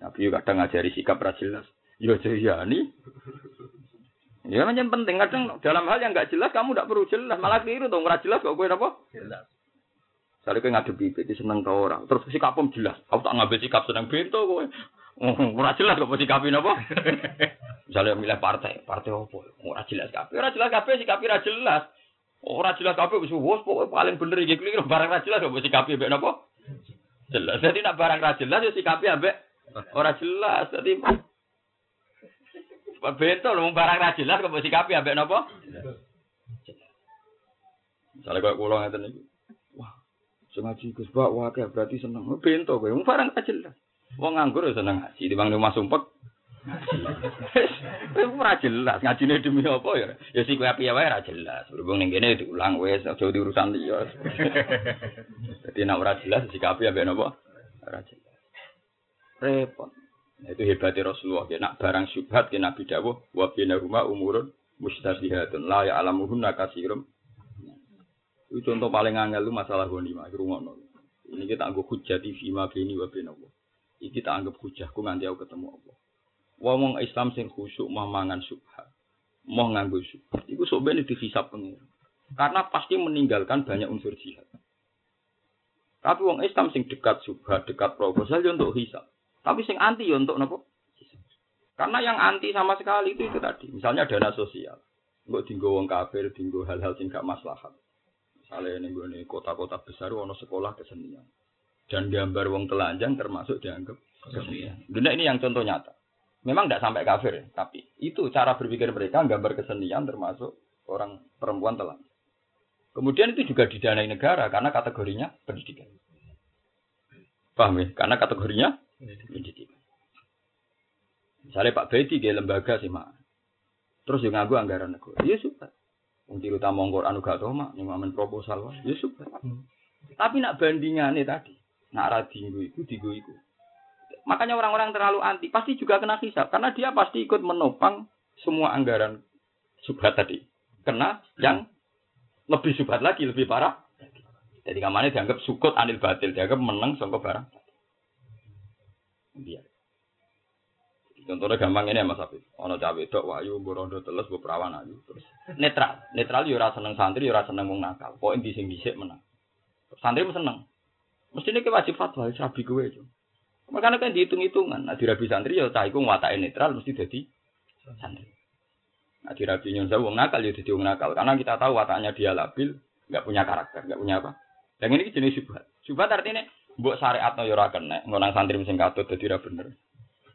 S2: Nabi yo kadang ngajari sikap ra. Yo aja yani. Ya macam penting kadang dalam hal yang enggak jelas kamu tidak perlu jelas, malah keliru dong, ora jelas kok kowe apa? Jelas. Sale kowe ngadepi iki seneng ta ora. Terus sikapmu jelas. Aku tak ngambil sikap seneng bento kowe. Ora jelas kok sikapin apa? (laughs) Misalnya milih partai, partai opo? Ora jelas kabeh, ora jelas kabeh sikapi ora jelas. Ora jelas kabeh wis wis pokoke paling bener iki keliru barang ra jelas kok sikapi ambek napa? Jelas. Jadi nak barang ra jelas ya sikapi ambek ora jelas. Jadi Bento lho barang ra jelas kok sikapi ambek napa? Misalnya kok kula ngeten iki. Wah, sing ngaji Gus Bak wae berarti seneng. Bento kowe barang ra jelas. Wong nganggur ya seneng ngaji, timbang rumah sumpek Wis ora jelas ngajine demi apa ya? Ya sik kowe piye wae ora jelas. Berhubung ning kene diulang wis aja urusan liya. Dadi nek ora jelas sikapi ambek napa? Ora jelas. Repot. Itu hebatnya Rasulullah. Ya, nak barang syubhat ke Nabi dawuh wa bina rumah umurun mustabihatun la ya alamuhunna kasirum. Itu contoh paling angel lu masalah ghanimah rungono. Ini kita anggap hujah di fima bini wa bina Ini kita anggap hujahku nganti aku ketemu Allah. Wong Islam sing khusyuk mau mangan subhat, mau nganggo subhat, iku sok dihisab pengen. Karena pasti meninggalkan banyak unsur jihad. Tapi wong Islam sing dekat subhat, dekat proposal untuk hisab. Tapi sing anti ya untuk nopo? Karena yang anti sama sekali itu itu tadi. Misalnya dana sosial. Enggak tinggal wong kafir, tinggal hal-hal sing gak maslahat. Misalnya ini gue kota-kota besar, ono sekolah kesenian. Dan gambar wong telanjang termasuk dianggap kesenian. Dunia ini yang contoh nyata. Memang tidak sampai kafir, ya, tapi itu cara berpikir mereka gambar kesenian termasuk orang perempuan telah. Kemudian itu juga didanai negara karena kategorinya pendidikan. Paham ya? Karena kategorinya pendidikan. Misalnya Pak Bedi dia lembaga sih mak. Terus yang ngaku anggaran negara. Ya suka. Untuk utama Quran gak tau mak, yang proposal, ya suka. Hmm. Tapi nak bandingannya tadi, nak radinggu itu, digu itu. Makanya orang-orang terlalu anti pasti juga kena hisap karena dia pasti ikut menopang semua anggaran subhat tadi. Kena yang lebih subhat lagi, lebih parah. Jadi kamarnya dianggap sukut anil batil, dianggap menang sangka barang. Dia. Contohnya gampang ini ya Mas Afif. Ono cawe dok wayu borondo teles bu perawan ayu terus netral. Netral yo ora seneng santri yo ora seneng wong nakal. Pokoke di sing dhisik menang. Santri mu seneng. Mestine ke wajib fatwa rabi kowe itu. Makanya kan dihitung-hitungan. Nah, dirabi santri ya cah iku netral mesti jadi santri. Nah, dirabi nyon wong nakal ya jadi wong nakal karena kita tahu wataknya dia labil, nggak punya karakter, nggak punya apa. Yang ini jenis syubhat. Syubhat artinya mbok syariat no yura kena, ngonang santri sing katut dadi ora bener.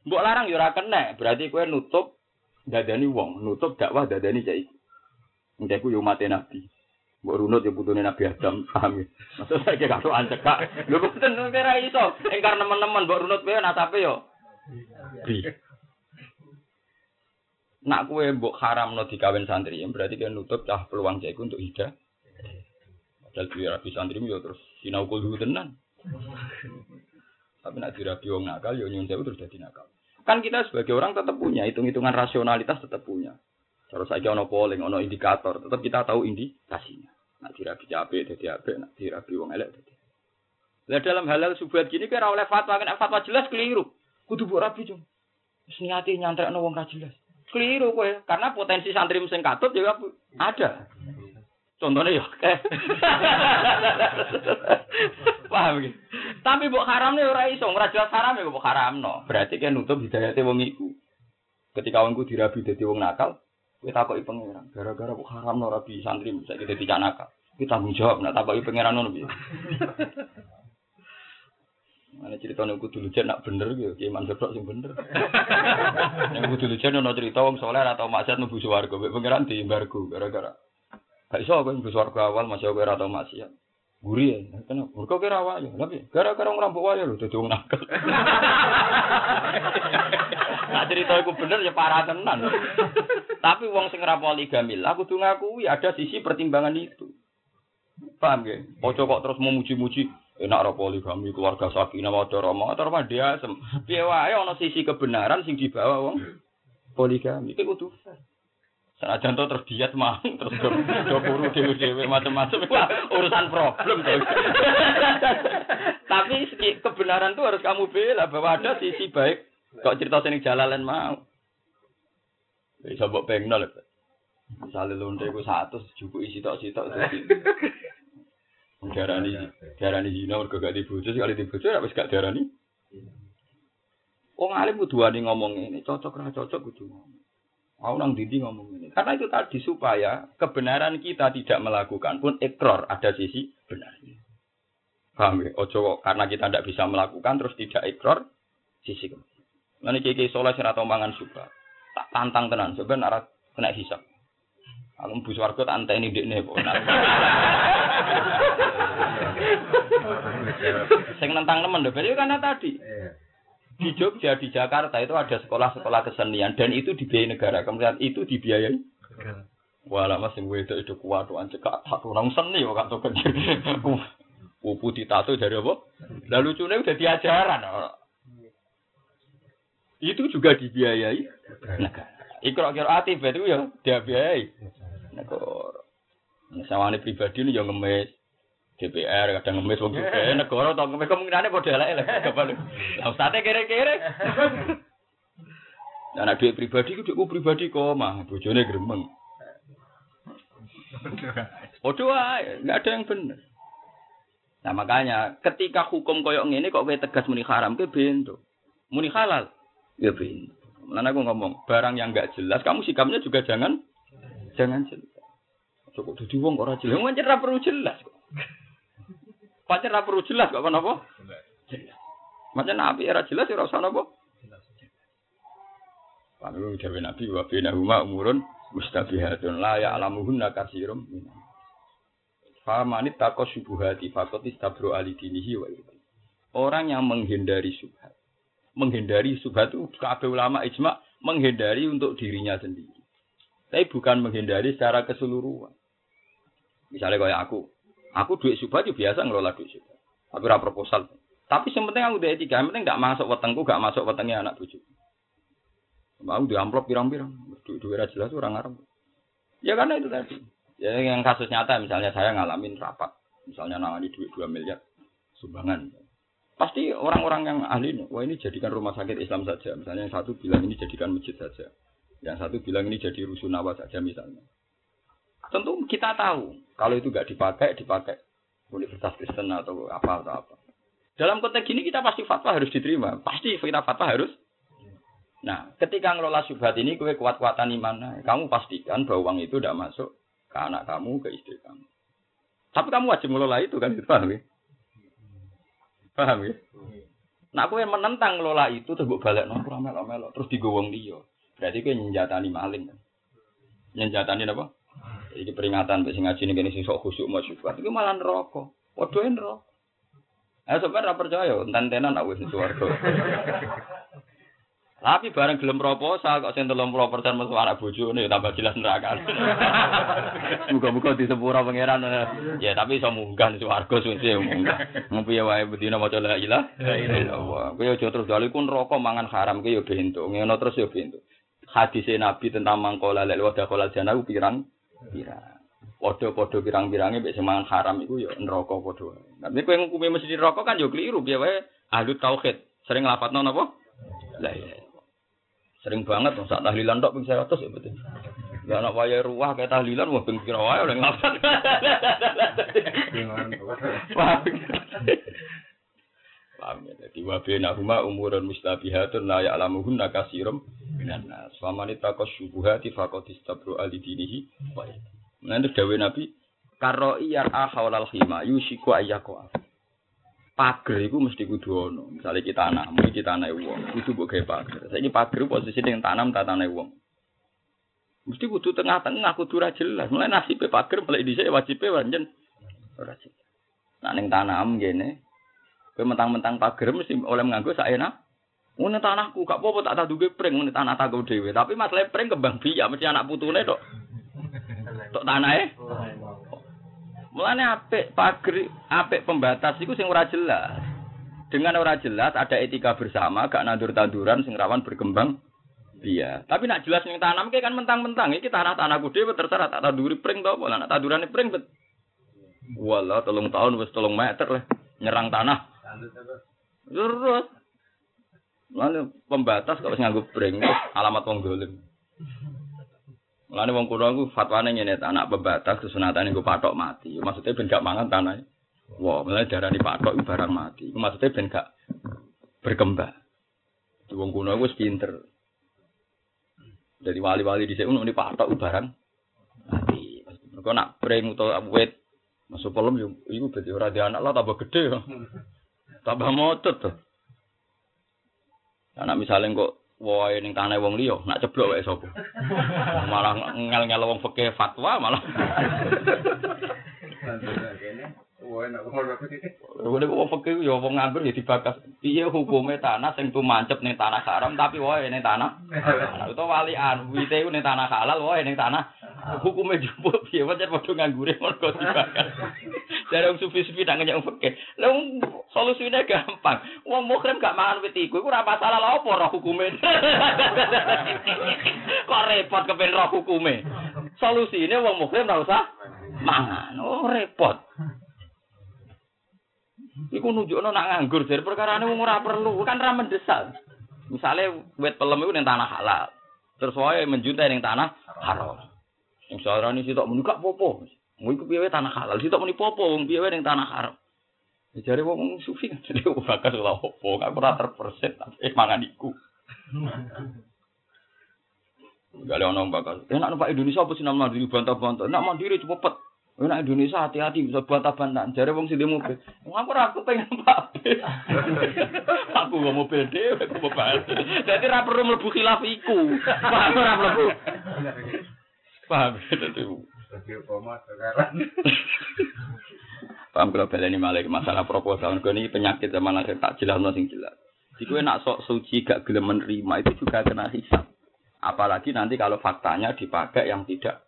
S2: Mbok larang yura kena, berarti kue nutup dadani wong, nutup dakwah dadani cah iku. Engke ku yo mate nabi. Mbok runut ya putune Nabi Adam, (laughs) paham ya? Maksud saya kayak karo kak. Lho boten ora iso. Engkar nemen-nemen mbok runut wae nasape yo. Bi. Nak kue mbok haram no dikawin santri, ya berarti kan nutup cah peluang caiku untuk hidup. Padahal rapi santri yo terus sinau kudu tenan. Tapi nak dirabi wong nakal yo nyun terus jadi nakal. Kan kita sebagai orang tetap punya hitung-hitungan rasionalitas tetap punya. Terus saja ono polling, ono indikator, tetap kita tahu indikasinya. Nak dirabi capek, jadi apik, nak dirabi wong elek jadi. Lah dalam halal subhat gini kira oleh fatwa kan fatwa jelas keliru. Kudu buat rabi cung. Wis niate nyantrekno wong jelas. Keliru kowe, karena potensi santri sing katut juga ada. Contohnya ya, (laughs) paham gitu. Tapi buk haram nih orang iso, ora jelas haram ya buk haram no. Berarti kan nutup hidayatnya wong iku. Ketika wongku dirabi dadi wong nakal, kita takoki pangeran, gara-gara kok haram no rabi santri bisa kita tidak nakal. Kita tanggung jawab, nak takoki pangeran no piye. (laughs) Mana cerita nih kudu lucu nak bener gitu, kayak Mansur sing bener. Yang kudu lucu nono cerita wong soleh atau maksiat nubu suwargo, pangeran di embargo gara-gara. Gak iso aku nubu suwargo awal masih aku atau maksiat. Guri ya, kenapa? Mereka kira wayo, tapi gara-gara ngerampok wayo lho, jadi wong nakal. (laughs) Nah cerita itu bener ya parah tenan. Tapi wong sing ora poligami, aku tuh ngakui ada sisi pertimbangan itu. Paham ya? Ojo kok terus memuji-muji enak ora poligami keluarga sakinah wadah rahmah atau rumah dia asem. Piye wae ana sisi kebenaran sing dibawa wong poligami. Iku kudu fair. Senajan to terus diet mah (laughs) terus do, do buru dhewe-dhewe macam-macam Wah, urusan problem tuh. (laughs) Tapi kebenaran tuh harus kamu bela bahwa ada sisi baik. Kok cerita sini jalalan mau. Bisa mbok pengno lho. Misalnya lonte ku satu, cukup isi tok sitok (laughs) Darani darani zina mergo gak dibojo sekali dibojo ya wis gak darani. Wong alim kudu ngomong ini cocok ra cocok kudu ngomong. Mau nang didi ngomong ini. Karena itu tadi supaya kebenaran kita tidak melakukan pun ekor ada sisi benarnya. Paham ya? Ojo karena kita tidak bisa melakukan terus tidak ekor sisi kebenaran. Nanti kiki soleh sing atau mangan suka. Tak tantang tenan sebenarnya kena hisap. Aku mbus warga tak anteni ndekne kok. (laughs) Sing nentang temen lho, berarti karena tadi. Di Jogja, di Jakarta itu ada sekolah-sekolah kesenian dan itu dibiayai negara. Kemudian itu dibiayai. Wah, lama sing wedok itu kuat tuh anjek tak orang seni kok kata (laughs) kerja. Pupu ditato dari apa? Lalu lucunya udah diajaran. Itu juga dibiayai negara. Ikro kira ati itu ya dia biayai negara. Sawane pribadi ini yang ngemis. DPR kadang ngemis wong juga negara tau ngemis kemungkinannya padha elek elek kapan lah ustate kere-kere (laughs) Nah, anak duit pribadi itu duitku pribadi kok mah bojone gremeng. Podo ae, enggak ada yang benar. Nah, makanya ketika hukum koyok ngene kok kowe tegas muni haram ke bento. Muni halal ya bento. Lan aku ngomong, barang yang enggak jelas kamu sikapnya juga jangan jangan jelas. Cukup dadi wong kok ora jelas. Wong ora perlu jelas kok. Pancen ora perlu jelas kok kenapa? Jelas. Macam nabi era jelas ya ora usah napa? Lalu dewe nabi wa bina huma umurun mustabihatun la ya'lamuhunna katsirum minan. Famani takos subuhati fakot istabro alidinihi wa Orang yang menghindari subhat. Menghindari subhat itu kabeh ulama ijma menghindari untuk dirinya sendiri. Tapi bukan menghindari secara keseluruhan. Misalnya kayak aku, aku duit subah juga biasa ngelola duit subah. Tapi ora proposal. Tapi yang penting aku udah tiga, yang penting gak masuk wetengku, gak masuk wetengnya anak bujuk. Mau di amplop pirang-pirang, duit duit jelas orang Arab. Ya karena itu tadi. Ya yang kasus nyata misalnya saya ngalamin rapat, misalnya nangani duit 2 miliar sumbangan. Pasti orang-orang yang ahli, wah ini jadikan rumah sakit Islam saja. Misalnya yang satu bilang ini jadikan masjid saja. Yang satu bilang ini jadi rusunawa saja misalnya. Tentu kita tahu kalau itu nggak dipakai, dipakai Universitas Kristen atau apa atau apa. Dalam konteks ini kita pasti fatwa harus diterima. Pasti kita fatwa harus. Nah, ketika ngelola subhat ini, kue kuat-kuatan iman, kamu pastikan bahwa uang itu tidak masuk ke anak kamu, ke istri kamu. Tapi kamu wajib ngelola itu kan, paham ya? Paham ya? Nah, yang menentang ngelola itu terus balik nongkrong melok-melok terus digowong dia. Berarti kue nyenjatani maling kan? Nyenjatani apa? Ini peringatan bagi ngaji ini sing sok khusyuk mau syukur. Itu malah neraka. Waduh neraka. Eh sebenarnya percaya, enten-tenan aku wis warga. (laughs) Tapi bareng gelem proposal kok sing 30% metu anak bojone tambah jelas neraka. (laughs) Muga-muga disepura pangeran. Ya tapi iso munggah swarga suci munggah. Ngopi wae bedina maca la ilaha illallah. Kowe aja terus dalil ku neraka mangan haram ki ya bento. Ngono terus ya bento. Hadis Nabi tentang mangkola lek wadah kola jana pirang pirang. Podo-podo pirang-pirange mek sing mangan haram iku ya neraka podo. Tapi kowe ngukumi mesti neraka kan yo keliru piye wae ahli tauhid. Sering lafadzno napa? La Sering banget sak tahlilan tok ping 100 ya betul. Ya anak waya ruah kayak tahlilan wah ping kira wae oleh ngapa. Paham ya, jadi wabena huma umurun mustabihatun la ya'lamuhunna kasirum minan nas. Famani takos syubuhati faqad istabru alidinihi wa Nah, itu dawe Nabi, karo iyar ahawlal khima yusiku ayyako pager itu mesti kudu ono. Misalnya kita tanam, mesti kita tanam uang, kudu mbok gawe pager. Saiki pager posisi dengan tanam tak tanam uang. Mesti kudu tengah-tengah kudu ra jelas. Mulai nasib pager mulai dhisik wajib pancen ora jelas. Nak ning tanah am ngene. Kowe mentang-mentang pager mesti oleh nganggo sak enak. Ngene tanahku gak apa-apa tak taduke pring ngene tanah tak dhewe. Tapi masalah pring kembang biak mesti anak putune tok. Tok tanahe. Mulane apik pager, apik pembatas iku sing ora jelas. Dengan ora jelas ada etika bersama, gak nandur-tanduran sing rawan berkembang Iya, tapi nak jelas yang tanam kan mentang-mentang iki tanah-tanahku dhewe terserah tak tanduri pring to apa nak tandurane pring bet. Walah telung tahun wis telung meter lah nyerang tanah. Terus Lalu pembatas wis nganggo pring alamat wong dolim. Mulane wong kuno aku fatwane ngene anak pembatas kesunatane nggo patok mati. Maksudnya ben gak mangan tanah. Wah, mulane darani patok barang mati. Maksudnya ben gak berkembang. Wong kuno wis pinter. Jadi wali-wali di sini ini patok barang mati. Mereka nak pring atau wet masuk pelem yo iku dadi ora di anak lah tambah gede Tambah motot tuh. Anak misalnya kok wae ning tanah wong liya nak ceblok wae sapa. (laughs) Malah ngel-ngel wong fikih fatwa malah. Wong wong fakir ya wong nganggur ya dibakas. Piye hukume tanah sing tumancep ning tanah haram tapi wae ning tanah. Nah, utawa walian wite ning tanah halal wae ning tanah. Hukume jupuk piye wae padha nganggure mergo dibakas. Dari wong sufi-sufi nang nyek fakir. Lah solusine gampang. Wong mukrim gak mangan wit iku iku ora masalah lha opo roh hukume. (laughs) Kok repot kepen roh hukume. Solusine wong mukrim ora usah mangan. Oh repot. Iku nunjukno nak nganggur dari perkara ini ora perlu, kan ra mendesak. Misalnya wet pelem itu ning tanah halal. Terus wae menjuntai ning tanah haram. Sing sarani sitok muni gak popo. Mau iku piye tanah halal, sitok muni popo wong piye ning tanah haram. Ya jare wong sufi (laughs) kan bakas ora opo, kan ora terperset tapi mangan iku. Gak ada orang bakal. Eh, nak numpak Indonesia apa sih nama mandiri bantah-bantah? Nak mandiri cepet. Nak Indonesia hati-hati bisa bantah-bantah. Jadi wong sing mobil. Wong aku ora pengen Pak. (laughs) aku gak mobil dhewe aku bapak. Dadi ora perlu mlebu khilaf iku. Paham ora mlebu. (laughs) Paham dadi. Paham kalau baleni malah masalah proposal ini penyakit zaman akhir tak jelas sing jelas. Jika nak sok suci gak gelem menerima itu juga kena hisap. Apalagi nanti kalau faktanya dipakai yang tidak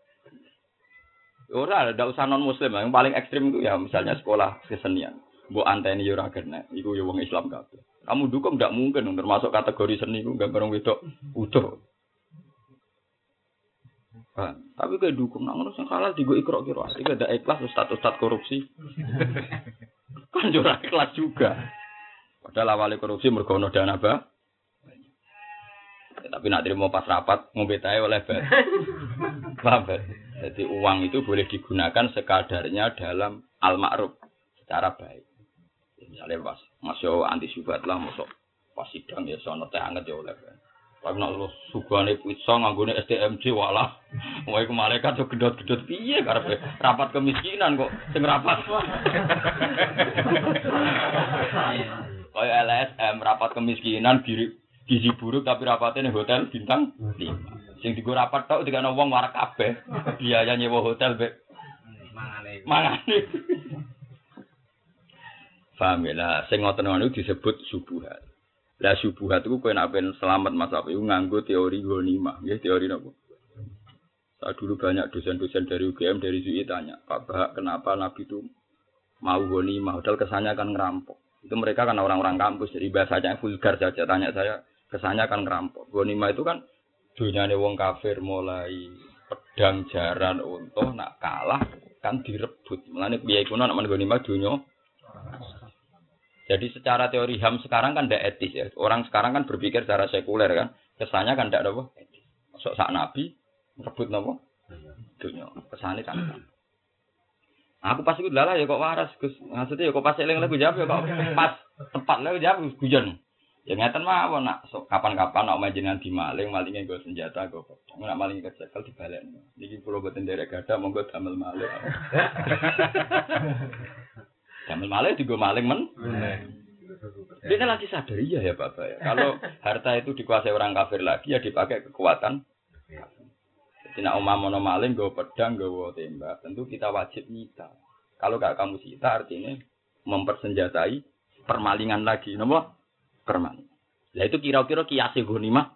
S2: Ora, ada usah non muslim. Yang paling ekstrim itu ya misalnya sekolah kesenian. Bu anteni yo ora kena. Iku yo wong Islam kabeh. Kamu dukung nggak mungkin termasuk kategori seni itu gambar wedok utuh. Nah, tapi kayak dukung, nah ngono sing halal digo ikrok kira, iki ada ikhlas status status korupsi. (laughs) kan jurah ikhlas juga. Padahal awalnya korupsi mergo dana ba. Ya, tapi nak terima pas rapat ngombe oleh bar. Paham (laughs) jadi uang itu boleh digunakan sekadarnya dalam al-ma'ruf secara baik. Misalnya pas masuk anti subat lah, masuk pas sidang ya sono teh anget ya oleh. Tapi nak lu sugane pizza nganggone SDMJ walah. Wae ku malaikat yo gedot-gedot piye karepe rapat kemiskinan kok sing rapat. (laughs) Kaya LSM rapat kemiskinan gizi buruk tapi rapatnya hotel bintang 5. Sing digo rapat tok dikane wong warak kabeh. Biaya nyewa hotel be. Mangane. Mangane. Paham ya lah, sing ngoten ngono disebut subuhat. Lah subuhat iku kowe nek ben selamat Mas Abi nganggo teori gonimah, nggih teori napa? Saya dulu banyak dosen-dosen dari UGM dari UI tanya, Pak Bahak, kenapa Nabi itu mau gonimah? Padahal kesannya akan ngerampok. Itu mereka kan orang-orang kampus, jadi bahasanya vulgar saja. Tanya saya, kesannya akan ngerampok. Gonimah itu kan dunyane wong kafir mulai pedang jaran untuh nak kalah kan direbut. Mulane piye iku nak menggoni dunya. Jadi secara teori HAM sekarang kan tidak etis ya. Orang sekarang kan berpikir secara sekuler kan. Kesannya kan tidak apa. Masuk sak nabi rebut nopo dunya. Kesannya kan. Aku pas iku lala ya kok waras. Maksudnya ya kok pas eling jawab ya kok pas tepat lagu jawab guyon. Ya ngeten mawon nak so, kapan-kapan nak majinan di maling, malingnya gue senjata gue potong. Nak maling kecekel dibalik. Jadi pulau boten derek gada, monggo damel maling. (laughs) damel maling juga maling men. Dia lagi sadar iya ya bapak ya. Kalau (laughs) harta itu dikuasai orang kafir lagi ya dipakai kekuatan. Jadi nak umam mono maling gue pedang gue tembak, tentu kita wajib nyita. Kalau gak kamu sita artinya mempersenjatai permalingan lagi, napa? Permalingan. Lah itu kira-kira kiasi ghanimah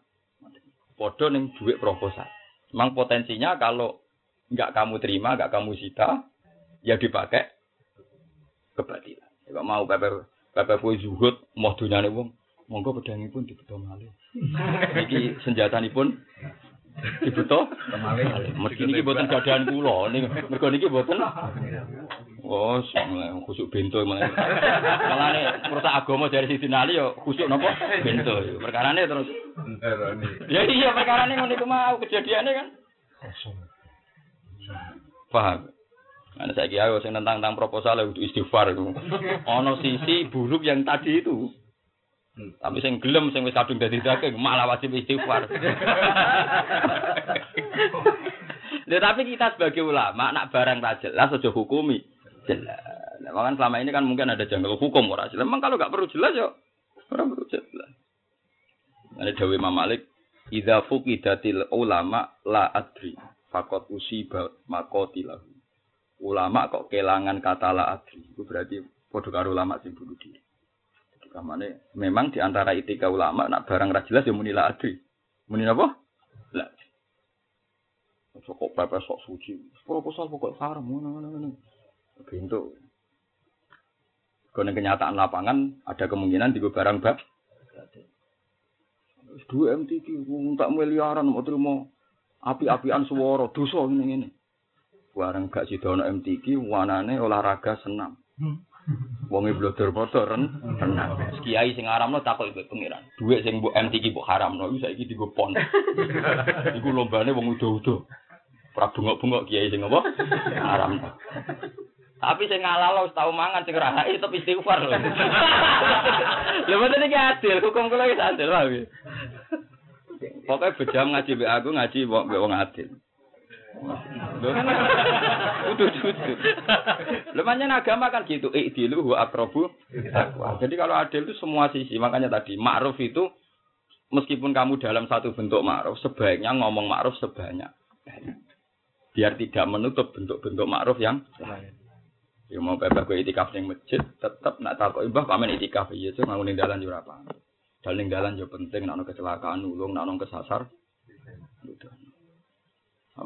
S2: podo ning duit proposal. Memang potensinya kalau nggak kamu terima, nggak kamu sita, ya dipakai kebatilan. Kalau mau pepe pepe kue zuhud, mau dunyane wong, monggo pedangipun dibeto malih. (laughs) Iki senjatanipun dibeto malih. Mergi niki boten gadahan kula, niku mergo niki boten Oh, mulai khusuk bento mulai. Malane merusak agama dari sisi nali yo khusuk napa? Bento. Perkarane terus. Ya iya perkarane ngono iku mau kejadiannya kan. Paham? Nah, saya kira sing tentang tentang proposal itu istighfar itu. Ono sisi buruk yang tadi itu. Tapi sing gelem sing wis kadung dadi daging malah wajib istighfar. Lha tapi kita sebagai ulama nak barang tak jelas aja hukumi. Jelas. Nah, makanya selama ini kan mungkin ada janggal hukum ora jelas. Memang kalau nggak perlu jelas ya ora perlu jelas. Ada Dewi Imam Malik, "Idza fuqidatil ulama la adri, fakot usiba makotilahu." Ulama kok kelangan kata la adri, itu berarti padha karo ulama sing bunuh diri. Kamane memang di antara etika ulama nak barang ra jelas ya muni la adri. Muni apa? La. Sok pepe sok suci. Proposal pokok haram ngono-ngono. Bentuk. Karena kenyataan lapangan ada kemungkinan di barang bab. Dua MTQ, tak miliaran mau terima api-apian suara dosa ini ini. Barang gak sidono MTQ, wanane olahraga senam. (laughs) Wonge blodor foto ren renang. Kiai sing aramno takok ibu pengiran. Duit sing mbok MTQ mbok haramno iki saiki digo pon. (laughs) Iku lombane wong udo-udo. Ora bungok-bungok kiai sing apa? Haramno. Tapi sing ngalalo wis tau mangan sing rahai tetep istighfar lho. Lha mboten iki adil, hukum kula wis adil wae. Pokoknya bejam ngaji mbek aku ngaji mbek wong adil. Udah udah. Lemahnya agama kan gitu. Ikdilu huwa akrobu. Jadi kalau adil itu semua sisi. Makanya tadi ma'ruf itu meskipun kamu dalam satu bentuk ma'ruf, sebaiknya ngomong ma'ruf sebanyak. Biar tidak menutup bentuk-bentuk ma'ruf yang lain. Ya mau bebas gue itikaf ning masjid, tetap nak takut ibah pamen itikaf iya tuh ngawunin dalan yo apa. Daling dalan yo penting nak kecelakaan nulung, nak kesasar. Nah,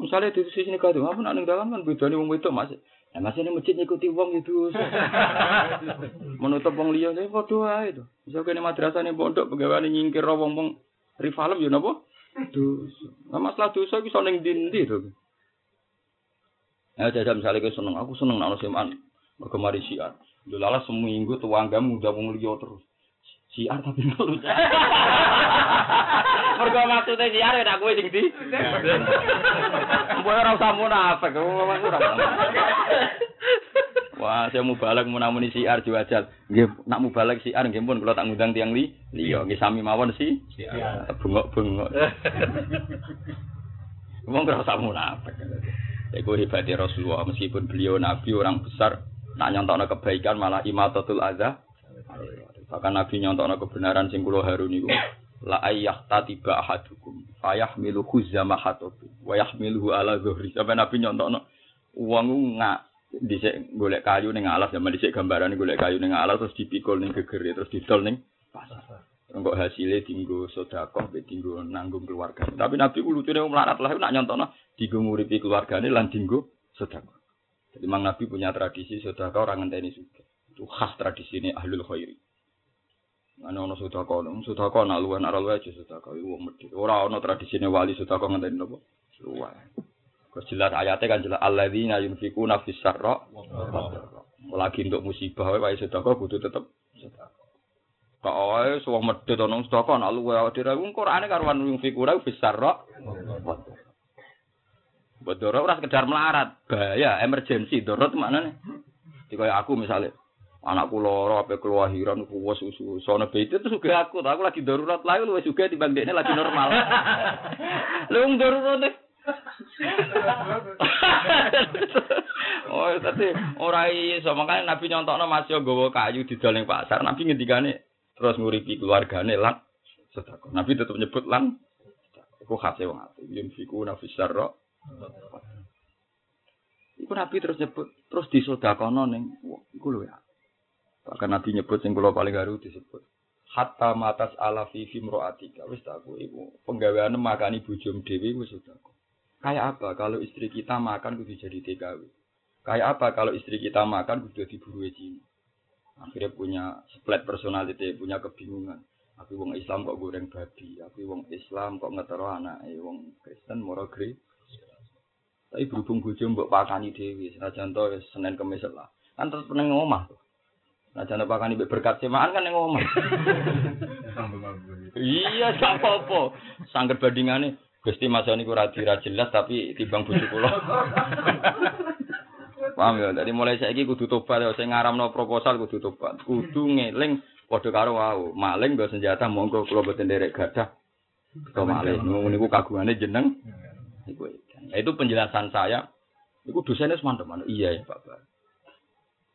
S2: misalnya di sisi ini kado, apa nak dalan kan beda nih wong itu masih. Nah, masih ini masjid ngikuti wong itu. (laughs) Menutup wong liya saya foto aja itu. Misal kene madrasah nih pondok pegawai nyingkir wong wong rivalem yo napa? Dosa. Nah, masalah dosa iki ning ndi to. Ya, jajal misalnya gue seneng, aku seneng nak seman. Mergo mari siar. Lho lala seminggu tuanggam udah wong liya terus. Siar tapi ngeluh. (laughs) Mergo maksudnya siar ya kowe sing di. Mbok ora usah munafik, Wah, saya mau balik mau namuni siar juajal. Nggih, nak mau balik siar nggih pun kalau tak ngundang tiang li, liya nggih sami mawon sih. Bengok-bengok. Wong ora usah munafik. Iku hebatnya Rasulullah meskipun beliau nabi orang besar Nak nyontokno kebaikan malah imatatul adza. Bahkan Nabi nyontokno kebenaran sing kula harun niku. La ayyah tatiba ahadukum fayahmilu khuzama hatobi wa yahmiluhu ala zuhri. Sampai Nabi nyontokno wong nggak dhisik golek kayu ning alas zaman dhisik gambaran golek kayu ning alas terus dipikul ning gegere terus didol ning pasar. Engko hasilnya tinggu sedekah be tinggu nanggung keluarga. Tapi Nabi ku lucune melarat lah nak nyontokno dinggo nguripi keluargane lan dinggo sedekah. Jadi Mang Nabi punya tradisi sedekah orang ngenteni suka. Itu khas tradisi ini ahlul khairi. Ana ono sedekah, ono sedekah nak luwe nak luwe aja sedekah iku wong medhit. Ora ono tradisine wali sedekah ngenteni napa? Luwe. Kok jelas ayatnya kan jelas alladzina yunfikuna fis sarra Lagi untuk musibah wae sedekah kudu tetep sedekah. Kok wae suwah medhit ono sedekah nak luwe awake dhewe Qur'ane karuan yunfikuna fis sarra Buat dorot ora sekedar melarat, bahaya, emergensi. Dorot? Jadi kayak aku misalnya, anakku loro apa kelahiran kuwa susu. Sono bete itu juga aku. Aku lagi darurat lagi lu juga di ini lagi normal. Lu darurat deh oh tapi orang iso. Makanya nabi nyontokno masih gowo kayu di dalam pasar. Nabi ngendikane terus nguripi keluargane lan sedekah. Nabi tetap nyebut lan aku khase wong ati. Yunfiku nafis sarra Iku Nabi terus nyebut, terus disodakono ning iku lho ya. Bahkan Nabi nyebut sing kula paling haru disebut hatta matas ala fi fimroatika wis aku iku penggaweane makani bojom dhewe wis sudah. Kayak apa kalau istri kita makan kudu jadi TKW? Kayak apa kalau istri kita makan kudu diburu Cina? Akhirnya punya split personality, punya kebingungan. Aku wong Islam kok goreng babi, aku wong Islam kok ngetero anak, wong Kristen moro gre. Tapi berhubung bojo mbok pakani dhewe, senajan to Senin Kamis lah. Kan terus peneng ngomah tuh. Nah, jangan pakani berkat semaan kan yang ngomong. (laughs) iya, gak apa-apa. Sangger bandingannya, Gusti Mas ini kurang jelas tapi timbang bojo kula. (laughs) Paham ya? Jadi mulai saiki kudu tobat ya, sing ngaramno proposal kudu tobat. Kudu ngeling padha karo wau. Maling nggo senjata monggo kula boten derek gadah. Kok maling niku kagungane jeneng. Iku. Nah, itu penjelasan saya. Iku dosennya semantep Iya ya, Pak.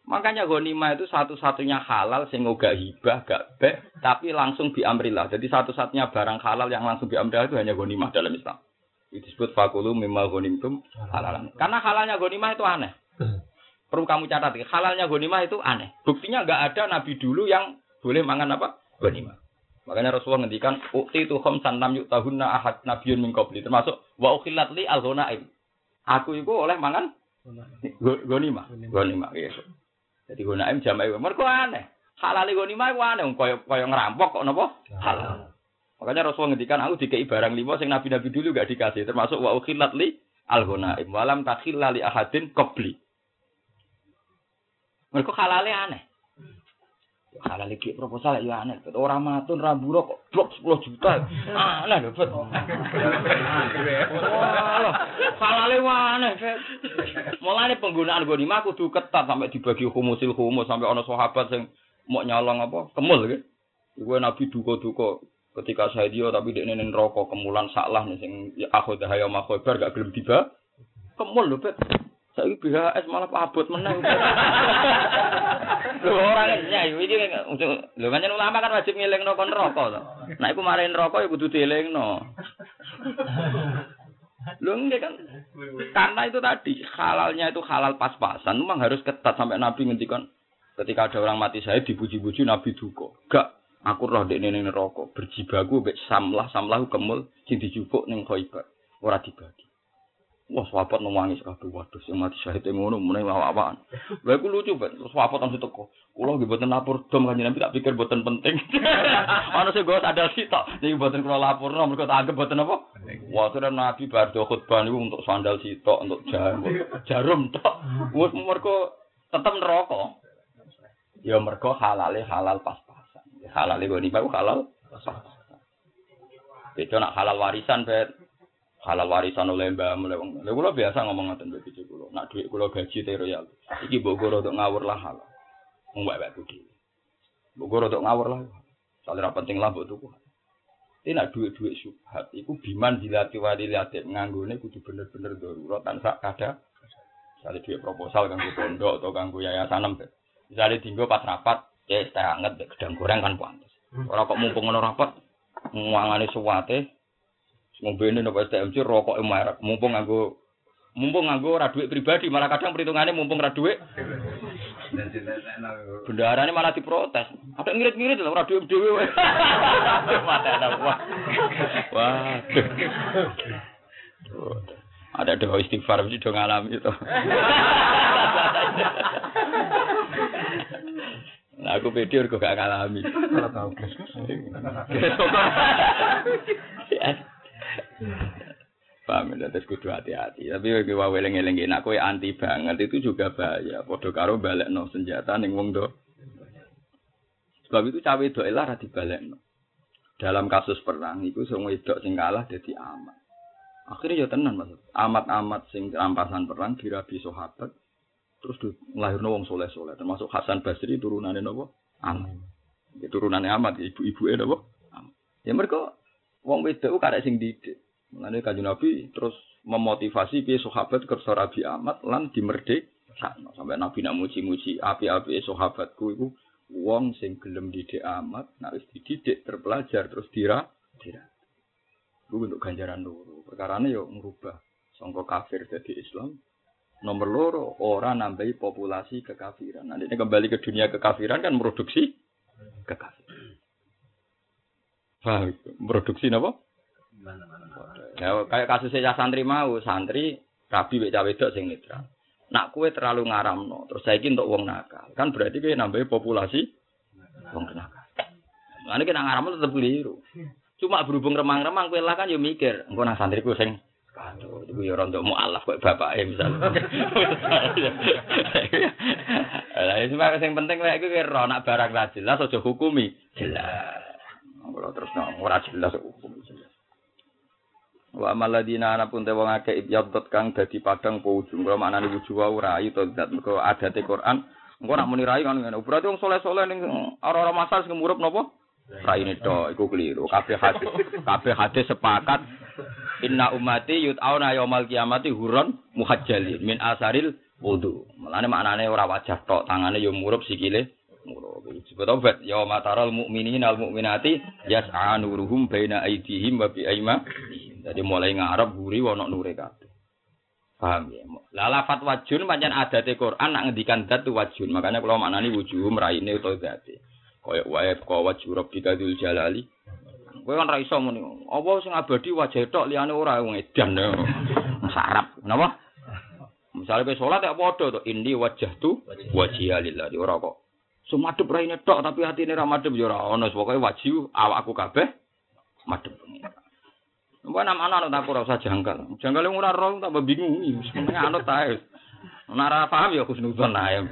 S2: Makanya ghanimah itu satu-satunya halal sing gak hibah, gak bek, tapi langsung biamrillah. Jadi satu-satunya barang halal yang langsung biamrillah itu hanya ghanimah dalam Islam. Itu disebut fakulu mimma ghanimtum halalan. Karena halalnya ghanimah itu aneh. Perlu kamu catat, halalnya gonimah itu aneh. Buktinya nggak ada nabi dulu yang boleh mangan apa? Gonimah. Makanya Rasulullah ngendikan, ukti itu khamsan lam yuk tahunna ahad nabiyun min qabli. Termasuk, wa ukhilat li al. Aku itu oleh mangan gonimah. Gonimah, iya. Jadi ghonaim jama'i. Mereka aneh. Halal gonimah itu aneh. Kaya, kaya ngerampok kok nopo? Halal. Makanya Rasulullah ngendikan, aku dikei barang lima, sing nabi-nabi dulu gak dikasih. Termasuk, wa ukhilat li al-ghunaim walam takhilla li ahadin qabli. Mereka halale aneh. Halal iki proposal ya aneh. Ora matun ramburo kok blok 10 juta. Aneh lho, Bet. Halale aneh, Bet. Mulane penggunaan gonima kudu ketat sampai dibagi humusil humus sampai ana sahabat sing mau nyolong apa? Kemul gitu. Iku Nabi duka-duka ketika saya dia tapi dia nenen rokok kemulan salah nih sing ya aku dah hayam aku gak gelem tiba kemul lho bet saya BHS malah abot menang. (laughs) Lho orang ya iki lho kan ulama kan wajib ngelingno kon rokok to nah iku marahin rokok ya kudu dielingno Lho enggak kan karena itu tadi halalnya itu halal pas-pasan memang harus ketat sampai Nabi ngendikan ketika ada orang mati saya dipuji-puji Nabi duko gak Aku roh dek nene rokok berjibaku bek samlah samlah kemul sing dijupuk ning khaibar ora dibagi. Wah, sahabat nangis kabeh waduh sing mati syahid ngono meneh awak-awakan. Lha iku lucu banget. Sahabat langsung teko. Kula nggih boten lapor dom kanjeng Nabi tak pikir boten penting. (laughs) Ana sing gak ada sitok. Niki boten kula laporno mergo tak anggap boten apa? Wah, sudah Nabi bar do khutbah niku untuk sandal sitok, untuk jarum, jarum tok. Wes mergo tetep neraka. Ya mergo halale halal pas halal itu nih halal. Itu nak halal warisan bet. Halal warisan oleh mbak mulai wong. Lha biasa ngomong ngoten mbek bojo kula. Nak dhuwit kula gaji te royal. Iki mbok goro untuk ngawur lah halal. Mbak mbak dhewe. Mbok untuk ngawur lah. Soalnya penting lah mbok tuku. Ini nak duit-duit subhat. Iku biman dilati wali liatin. Nganggone kudu bener-bener darurat tanpa kada. Misalnya duit proposal kanggo pondok atau kanggo yayasan. Misalnya tinggal pas rapat, Ya teh anget gedang goreng kan pantes. Hmm. Ora kok mumpung ngono rapat ngwangane suwate ngombene nopo STMC rokok merek mumpung nganggo mumpung nganggo ora duit pribadi malah kadang perhitungannya mumpung ora duit. Bendarane malah diprotes. Ada ngirit-ngirit lho ora duit dhewe (laughs) wah. Ada doa istighfar mesti do ngalami itu (laughs) Nah, aku pede kok gak ngalami. Kalau tahu bos Paham ya, terus kudu hati-hati. Tapi bagi wae eling-eling nak kowe anti banget itu juga bahaya. Padha karo balekno senjata ning wong do. Sebab itu cawe do elah ra dibalekno. Dalam kasus perang itu sing wedok sing kalah dadi amat. Akhirnya ya tenan Mas. Amat-amat sing rampasan perang dirabi sahabat terus nglahirno wong soleh-soleh termasuk Hasan Basri turunane napa Amat ya, turunane Amat ibu-ibu e napa ya mereka wong wedok karek sing didik Mulane kanjeng Nabi terus memotivasi piye sahabat kersa Rabi Amat lan dimerdek sampai Nabi nak muji-muji api-api sahabatku iku wong sing gelem didik amat nek wis dididik terpelajar terus dira dira Gue untuk ganjaran dulu. Perkarane yo ngubah sangka kafir jadi Islam Nomor loro orang nambahi populasi kekafiran. Nanti kembali ke dunia kekafiran kan produksi kekafiran. Paham? Produksi apa? Ya, kayak kasusnya santri mau, santri rabi wek cawe wedok sing netral. Nak kue terlalu ngaramno, terus saya untuk wong nakal. Kan berarti kue nambahi populasi wong nakal. Lalu kita ngaramno tetap keliru. Cuma berhubung remang-remang kue lah kan yo mikir, engko nang santriku sing Aduh, itu ya untuk mu'alaf kok bapak ya misalnya. (laughs) Lah yang penting lah itu kira nak barang lah jelas aja hukumi jelas. Kalau terus ora jelas hukum. Wa maladina ana pun te wong akeh ibyadot kang dadi padang po ujung. Kalau maknane wujuh wae rai to zat mergo adate Quran. Engko nak muni rai kan ngene. Berarti wong soleh-soleh ning ora-ora masal sing murup napa? Raine to iku keliru. Kabeh hadis kabeh hadis sepakat Inna umati yut'auna yaumal kiamati huron muhajjalin min asaril wudu. Mulane maknane ora wajah tok, tangane yo murup sikile murup. Disebut obat ya mataral mukminin al mukminati yas'a nuruhum baina aydihim wa bi aima. Jadi mulai ngarep buri wono nure kabeh. Paham ya? Lah lafat wajun pancen adate Quran nak ngendikan tu wajun. Makanya kalau maknani wujuhum raine utawa date. Kaya wae kaya wajhu rabbika dzul jalali Kowe kan ra iso muni. Apa sing abadi wajah tok liyane ora wong edan. Sarap. Napa? Misalnya kowe salat ya padha to indi wajah tu wajhiya lillahi ora kok. Sumadep raine tok tapi hatine ra madhep ya ora ono pokoke wajib awakku kabeh madhep. Mbok nama anak tak ora usah jangkal. Jangkal yang ora roh tak bingung. Sebenarnya anut tae. Nara paham ya khusnudon ae.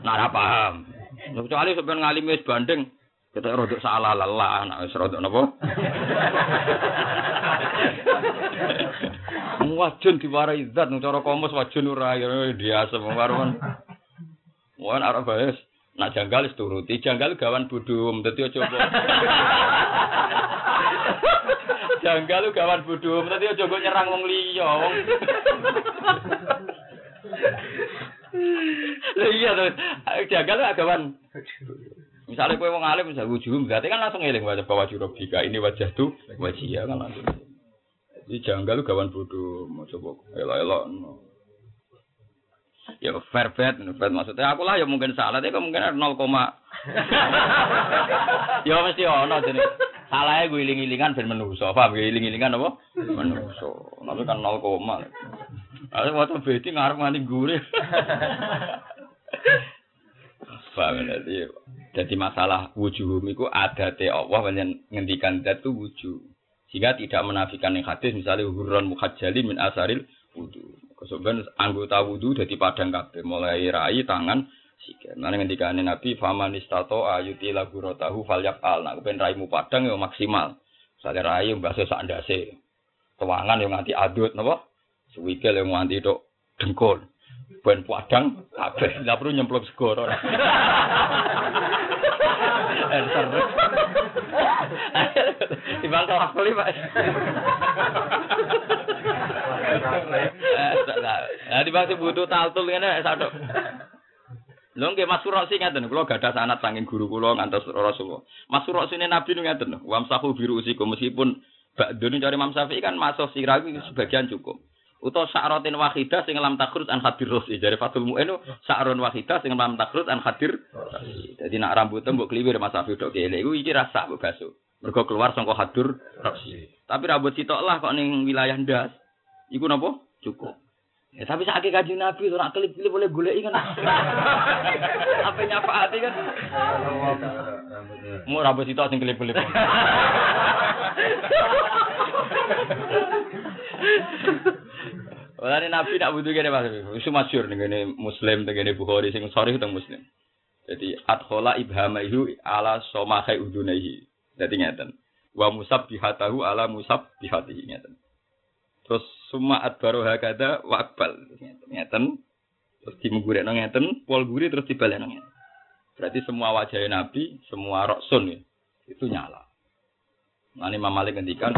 S2: Nara paham. Kecuali sampeyan ngalimi wis banding, kita rodok salah lelah, nak wis rodok napa? Wajun diwarai zat, cara komus wajun ora ya biasa warung. Wan arep baes. Nak janggal wis turuti, janggal gawan budum, dadi aja kok. (laughs) janggal gawan budum, dadi aja kok nyerang wong liya, wong. (laughs) Lah iya to, janggal gawan Misalnya kue wong alim misalnya wujud berarti kan langsung eling wajah bawa jurobika ini wajah tuh wajah kan langsung. Jadi janggal gawan bodoh mau coba elok elok. Ya fair bet, fair maksudnya aku lah ya mungkin salah, tapi mungkin 0, (laughs) ya mesti ono jadi salahnya gue iling-ilingan ben menuso, paham gue iling-ilingan apa? Menuso, tapi kan 0, Ada waktu beti ngarep nganti gurih. (laughs) Paham ya? Jadi masalah wujuhum itu ada te Allah yang ngendikan dat itu wujuh. Sehingga tidak menafikan yang hadis misalnya hurun muhajjali min asaril wudu. Kemudian anggota wudu jadi padang kabeh mulai rai tangan sikil. Nah ngendikan Nabi faman istato ayuti lagu rotahu falyak al. Nah kepen raimu padang ya maksimal. Misalnya rai yang bahasa sak ndase. Tuangan yang nganti adut napa? Suwikil yang nganti tok dengkul. Ben padang kabeh. Lah perlu nyemplung segoro. Enter. Timbang tolak beli, Pak. Nah, di bang butuh taltul ngene satu. Lho nggih Mas Surosi ngaten, kula gadah sanad saking guru kula ngantos Rasulullah. Mas Surosi Nabi nu ngaten, wamsahu biru usikum meskipun Ba'dun cari Imam Syafi'i kan masuk sirawi sebagian cukup. Uto sa'rotin wahidah sing lam takrut an hadir rosi. Dari Fatul Mu'enu sa'ron wahidah sing lam takrut an hadir Jadi nak rambutnya mbok kliwir Mas Afi dok kele iku iki rasa mbok basuh. Mergo keluar hadur rosi. Tapi rambut sitok lah kok ning wilayah ndas. Iku napa? Cukup. Ya, tapi sakit kaji Nabi, orang kelip-kelip boleh gulai kan. (laughs) Apa nyapa hati kan? Mau rambut itu asing kelip-kelip. Walane Nabi nak butuh gini Mas. Isu masyhur ning Muslim teng Bukhari sing sore teng Muslim. Jadi adkhala ibhamaihu ala somahai udunaihi. Jadi ngeten. Wa musab bihatahu ala musab bihatihi ngeten. Terus summa adbaru hakada wa akbal ngeten. Terus dimenggurekno ngeten, pol guri terus dibalekno ngeten. Berarti semua wajah Nabi, semua roksun ya, itu nyala. Nah, ini Imam ngendikan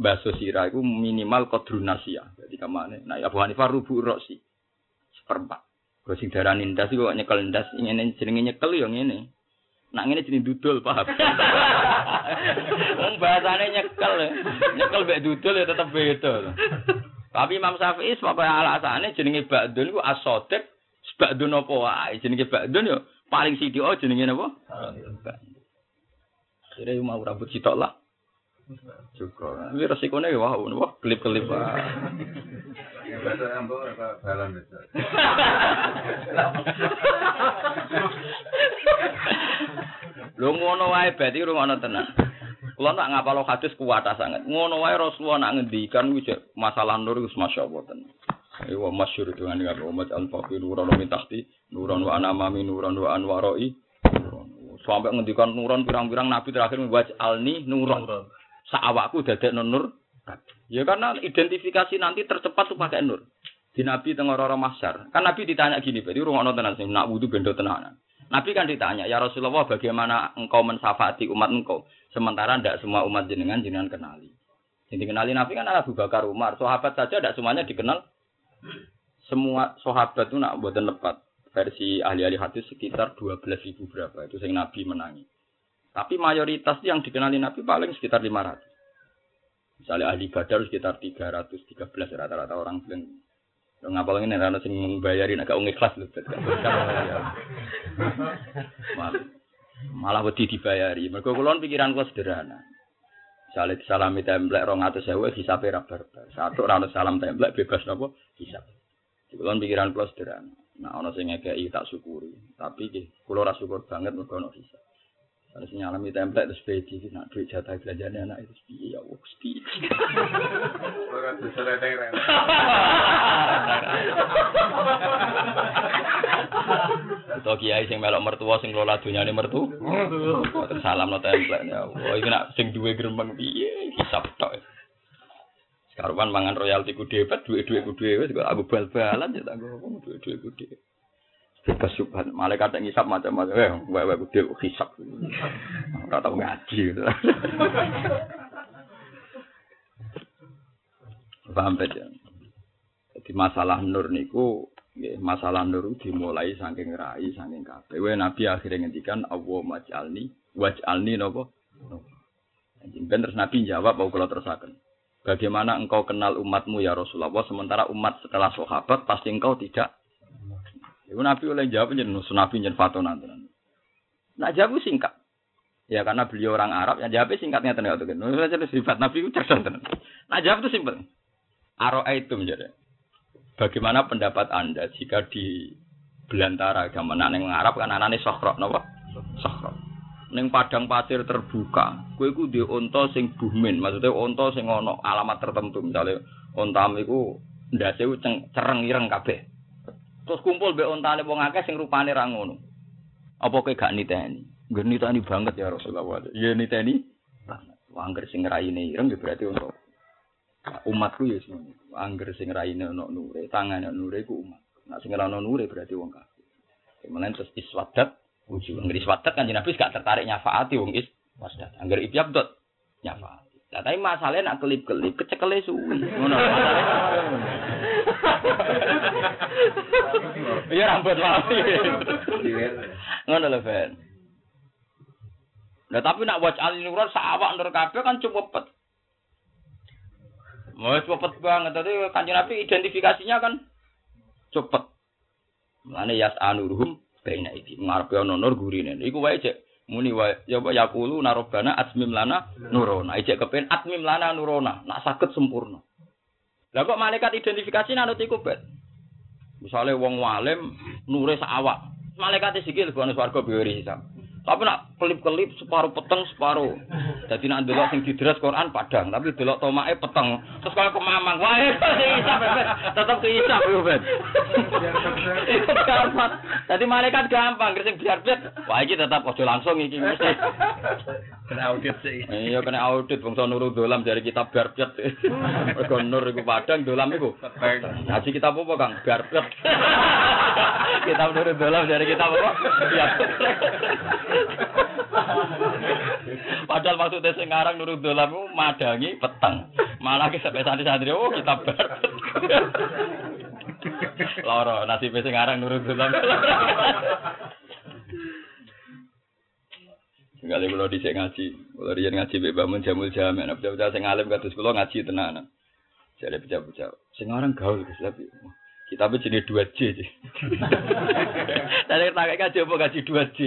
S2: Baso sirah itu minimal kodrun nasia. Jadi ke mana? Nah Abu Hanifah rubu rosi seperempat. Kalau sing darah nindas itu nyekel nindas, ingin jenenge nyekel yang ini. Nak ini jenis dudul paham? (laughs) Wong bahasane nyekel, nyekel bek dudul ya tetap beda. Tapi Imam Syafi'i sebagai alasannya jenenge ba'dun iku as-sadiq, ba'dun apa wae. Jenenge ba'dun yo paling sithik oh jenenge napa? Jadi mau rambut sitok lah. Juga. Ini resikonya ya wah, wah kelip-kelip. (laughs) Lu ngono wae berarti ngono tenan. Kulo tak ngapalo hadis kuat sangat. Ngono wae Rasulullah nak ngendikan wis masalah nur wis masyaallah tenan. Iwa masyhur dengan dengan umat al-faqir nuran min tahti nuran wa anamami nuran wa anwaroi. Sampai ngendikan nuran pirang-pirang nabi terakhir membuat alni nuran. Saawakku dadek nur. Ya karena identifikasi nanti tercepat tuh pakai nur. Di Nabi tengah orang masyar. Kan Nabi ditanya gini, berarti rumah tenan sih, nak wudhu bendo tenanan. Nabi kan ditanya, ya Rasulullah bagaimana engkau mensafati umat engkau? Sementara tidak semua umat jenengan jenengan kenali. Yang dikenali Nabi kan Abu Bakar Umar. Sahabat saja tidak semuanya dikenal. Semua sahabat itu nak buatan lepat. Versi ahli-ahli hadis sekitar 12 ribu berapa. Itu yang Nabi menangi. Tapi mayoritas yang dikenali Nabi paling sekitar 500. Misalnya ahli badar sekitar 313 rata-rata orang bilang ngapal ini rana sing bayarin agak ikhlas lho. malah, malah wedi dibayari. Mergo kulon pikiran kula sederhana. Misalnya salami templek sewa hisap ra barbar. Satu rana salam templek bebas nopo hisap. Kulon pikiran kula sederhana. Nah ana sing ngekeki tak syukuri. Tapi kula ra syukur banget mergo ono Harus nyalami template terus pedi nak duit jatah belanjanya anak itu piye ya wong piye. Ora. Atau kiai sing melok mertua sing lola dunyane mertu. Terus salam no template ya. Oh iki nak sing duwe gremeng piye hisap tok. Sekarang mangan royalti ku dhewe, duwe-duwe ku dhewe wis aku bal-balan ya tak duwe-duwe ku dhewe. Bebas subhan. Malaikat yang ngisap macam-macam. Eh wae wae gede hisap. Ora tau ngaji. Gitu paham ya jadi masalah nur niku ya, masalah nur dimulai saking rai saking kabeh. Nabi akhirnya ngendikan Allah maj'alni waj'alni napa Ben terus Nabi jawab, mau kalau terusakan. Bagaimana engkau kenal umatmu ya Rasulullah, sementara umat setelah sahabat pasti engkau tidak Ibu Nabi oleh jawab jeneng Nabi jeneng fatona tenan. Nah jawab singkat. Ya karena beliau orang Arab, ya jawabnya singkatnya tenan itu kan. Nah, sifat Nabi itu cerdas tenan. Nah jawab itu simpel. Aro itu menjadi. Bagaimana pendapat anda jika di belantara zaman neng Arab kan anane sokrok, nopo sokrok. Neng padang pasir terbuka, kue ku di onto sing buhmin, maksudnya onto sing ono alamat tertentu, misalnya ontam iku ndase cereng ireng kabeh. Terus kumpul be ontane wong akeh sing rupane ra ngono. Apa kowe gak niteni? Niteni banget ya Rasulullah. Ya niteni. Angger sing raine ireng ya berarti untuk umatku ya semono. Angger sing raine ono nure, tangane nure iku umat. Nek sing ora ono nure berarti wong kafir. Kemudian terus iswadat, wujud ngeri iswadat kan Nabi gak tertarik nyafaati wong is wasdat. Angger ibyabdot nyafaati. Lah tapi masalahnya nak kelip-kelip kecekele suwi. Ngono. (laughs) Iya rambut lali. Ngono lho, Ben. Nah tapi nak waj alinuran sawak nur kabeh kan cukup pet. Mau cepet banget tadi kanjeng Nabi identifikasinya kan cepet. Mulane yas anuruhum baina iki ngarepe ana nur gurine. Iku wae cek muni wae ya apa yaqulu narobana atmim lana nurona. Ijek kepen atmim lana nurona. Nak saged sempurna. Lah kok malaikat identifikasi nanut iku bet. Misale wong walim nure sak awak. Malaikat sikil bonus warga biwiri hisab. Tapi nak kelip-kelip separuh peteng separuh. Jadi nak delok sing didres Quran padang, tapi delok tomake peteng. Terus kalau kemamang, wah (laughs) itu isap, tetap ke isap yo ben. Jadi malaikat gampang, sing biar bet. Wah iki tetap ojo langsung iki mesti. Kena audit sih. Iya kena audit bangsa nurul dolam dari kitab Barbet. Mergo nur iku padang, dolam iku. Ngaji kitab apa Kang? Barbet. Kitab nurul dolam dari kitab apa? Iya. Padahal maksudnya sing ngarang nurut dolam madangi peteng. Malah ke sampai santri-santri oh kita ber. Loro nasib sing ngarang nurut dolam. Sekali kalau dicek ngaji, kalau dia ngaji bebas menjamul jamin, nah betul-betul saya ngalim kados kulo ngaji tenanan. Jadi bocah-bocah. Sing orang gaul Gus tapi kita be jenis 2J. (laughs) Tadi tak kaji apa kasih 2J.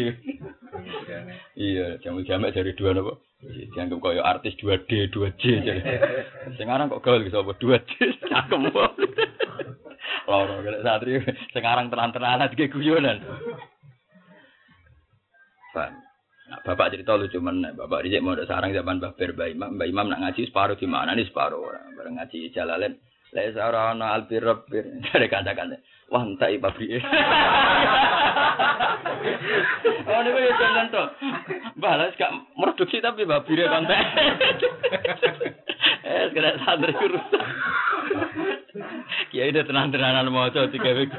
S2: Iya, jamu-jamak dari dua nopo. Dianggap kaya artis 2D, 2J. Sekarang kok gaul gitu apa 2J? Cakem Loro kena santri sekarang tenan-tenanan iki guyonan. Paham. Nah, bapak cerita lucu mana? Bapak dicek mau sarang zaman Babir Mbak Imam. Mbak Imam nak ngaji separuh di mana nih separuh orang. Bareng ngaji jalalen. Lai sarana albir rabbir. (laughs) Dari kata-kata. Wah entah ibu pabrik. (laughs) oh ini gue jangan tuh. Balas gak produksi tapi babir konten. Eh sekarang santri rusak. Kiai udah tenang-tenangan mau coba tiga minggu.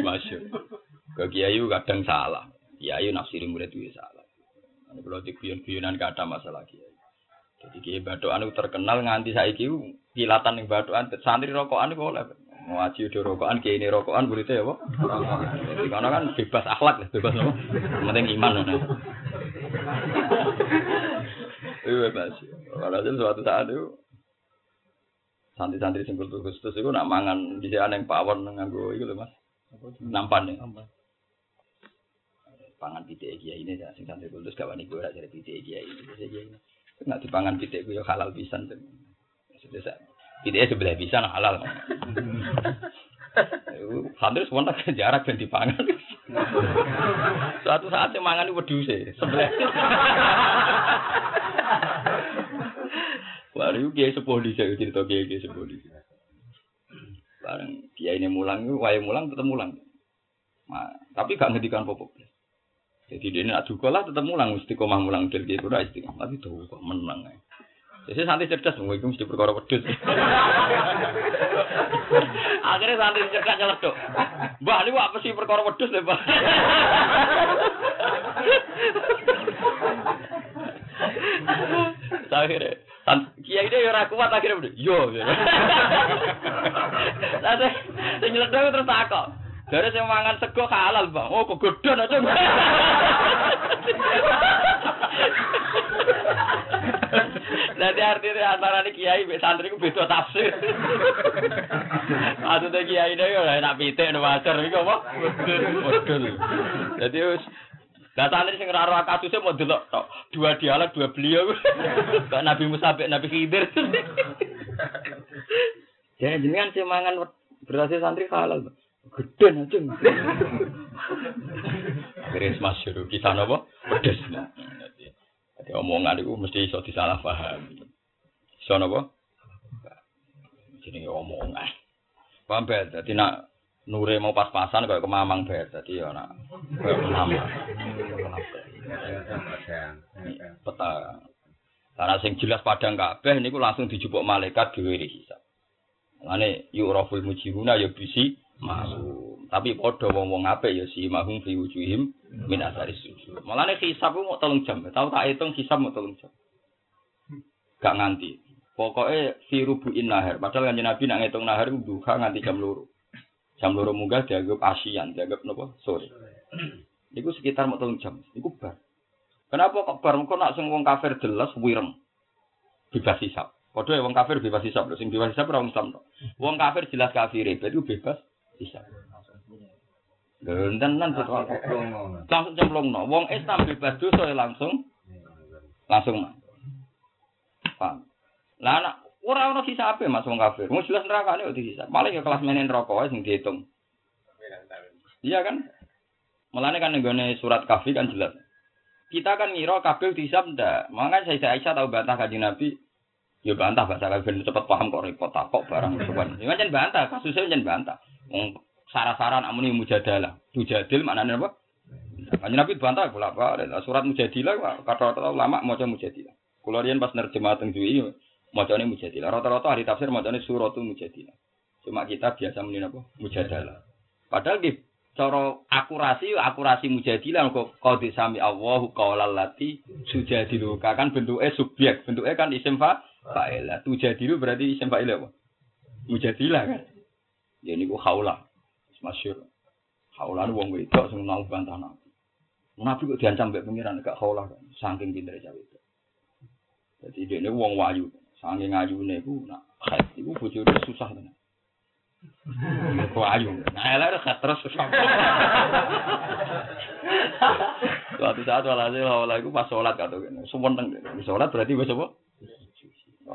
S2: Masuk. Ke Kiai kadang salah. Kiai nafsiri murid itu salah. Ini kalau di guyon-guyonan gak ada masalah Kiai. Jadi Kiai Badoan itu terkenal nganti saiki kilatan yang Badoan santri rokokan itu boleh. Mau aji udah rokokan, Kiai ini rokokan muridnya ya, Pak. Jadi karena kan bebas akhlak, bebas apa? Penting iman. Iya bebas. Walhasil suatu saat itu santri-santri sing kultur Gustus itu nak mangan di sana yang pawon nganggo itu loh mas. Nampan ya. Pangan pitik kiai ini sing santri kultus gak wani gue dari pitik kiai ini. ini. Nak dipangan pitik gue halal pisan tuh. Sudah Pitiknya sebelah bisa nah halal. (laughs) Santri semua jarak dan dipangan. Suatu saat yang mangan itu wedus sebelah. Baru kiai sepuh di saya cerita kiai kiai sepuh di Bareng kiai ini mulang itu, wae mulang tetap mulang. Nah, tapi gak ngedikan popok. Jadi dia nak juga lah tetap mulang, mesti komah mulang dari kiai kuda istiqomah. Tapi tuh kok menang ya. Jadi santri cerdas, mau itu mesti perkara wedus. (laughs) Akhirnya santri cerdas nyeletuk. Mbak, ini apa sih perkara wedus deh, Mbak? Akhirnya, kiai dia ora kuat akhirnya yo. Nanti, (laughs) saya nyeletuk terus takut. Dari saya mangan sego halal, Bang. Oh, kok gedon aja. Artinya antara ini kiai be santri ku beda tafsir. Maksudnya kiai ini ya enak pitik no wajar iki apa? Model. Jadi wis Lah santri sing ora ora kasusé mau delok tok. Dua dialog, dua beliau. Kok Nabi Musa be Nabi Khidir. Jadi jenengan sing mangan berhasil santri halal. Gede aja. Akhirnya masyur (laughs) kita nopo pedes. Jadi omongan itu mesti iso disalah paham. Iso napa? Jenenge omongan. Paham bet, dadi nak nure mau pas-pasan kayak kemamang bet, dadi ya nak kayak kemamang. Peta. Karena sing jelas padang kabeh niku langsung dijupuk malaikat dhewe hisab. Mane yuraful mujiruna ya bisi masuk. Tapi padha wong-wong apik ya si mahum fi wujuhim min asari sujud. Malane hisab mau tolong jam. Tahu tak hitung hisab mau tolong jam. Gak nganti. Pokoknya fi rubuin nahar. Padahal kan Nabi nak ngitung nahar duha nganti jam luru. Jam luru munggah dianggap asian, dianggap nopo sore. Iku sekitar mau tolong jam. Iku bar. Kenapa kok bar? Kok nak sing wong kafir jelas wireng. Bebas hisab. Padahal wong kafir bebas hisab lho. Sing bebas hisab ora wong Islam Wong kafir jelas kafir, itu bebas hisab. Lenten nan betul. Langsung cemplung no. Wong Islam bebas dosa ya langsung langsung. Paham. Lah anak ora ono hisab Mas wong kafir. Wong jelas neraka kok dihisab. Malah ya kelas menen rokok sing dihitung. Iya kan? Mulane kan nggone surat kafi kan jelas. Kita kan ngira kabeh dihisab ndak. Makanya saya Aisyah tahu bantah kanjeng Nabi. Ya bantah bahasa kafir cepet paham kok repot kok barang (laughs) suwan. Ya kan bantah, kasusnya jan bantah. Wong sara-saran amuni mujadalah. Mujadil maknanya apa? Kanjeng Nabi bantah kula apa surat mujadilah kata-kata ulama maca mujadilah. Kula riyen pas nerjemah teng Dwi macane mujadilah. Rata-rata ahli tafsir macane suratul mujadilah. Cuma kita biasa muni apa? Mujadalah. Padahal di cara akurasi akurasi mujadilah kok qad sami Allahu qaulal lati sujadilu kan bentuknya subjek, bentuknya kan isim fa fa'il. Tujadilu berarti isim fa'il apa? Mujadilah kan. Ya niku haula masyur. Haulan wong wedok sing mau bantah nabi. Nabi kok diancam mbek pengiran gak haulah kan. Saking pintere itu. Jadi dia ini wong wayu, sange ngayune iku nak haid iku bojone susah tenan. Kok ayu. Nah, elek gak terus susah. Suatu saat walhasil wala iku pas salat kata kene. Sumeneng. Salat berarti wis apa?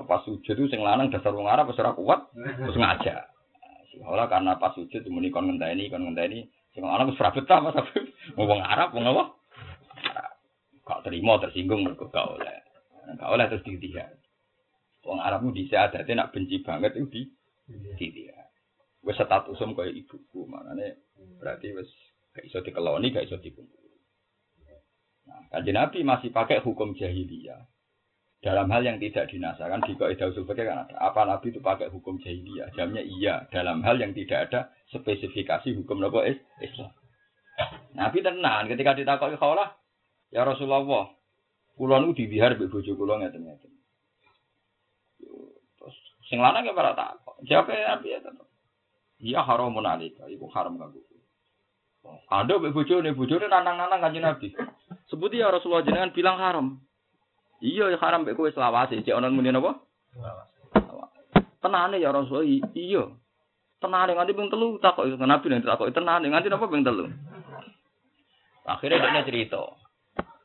S2: Pas sujud itu sing lanang dasar wong Arab kuat terus ngajak. Ora karena pas sujud muni kon ngenteni, kon ngenteni sing lanang wis ora betah Mas Habib. Wong Arab wong apa? Gak terima tersinggung mergo gak oleh. Gak oleh terus ditihan. Wong Arabmu dhisik adate nak benci banget itu di ditihan. Wis statusum kaya ibuku, makane berarti wis gak iso dikeloni, gak iso dikumpul. Nah, kanjeng Nabi masih pakai hukum jahiliyah. Dalam hal yang tidak dinasakan di kaidah usul fikih kan ada. Apa Nabi itu pakai hukum jahiliyah? Jamnya iya. Dalam hal yang tidak ada spesifikasi hukum nopo Islam. Nabi tenang ketika ditakoi kaulah, ya Rasulullah, kula nu dibihar mbek bojo kula ngeten-ngeten. Terus sing lanang ya para takok. Jawabe Nabi ya. Iya haramun alika, iku haram kanggo. Ada mbek bojone, bojone nanang-nanang kanjeng Nabi. Sebuti ya Rasulullah jenengan bilang haram. Iya ya haram mbek kowe selawase, cek ana muni napa? Tenane ya Rasulullah, iya. Tenane nganti ping telu takok Nabi nek takok tenane nganti napa ping telu. Akhirnya dia cerita.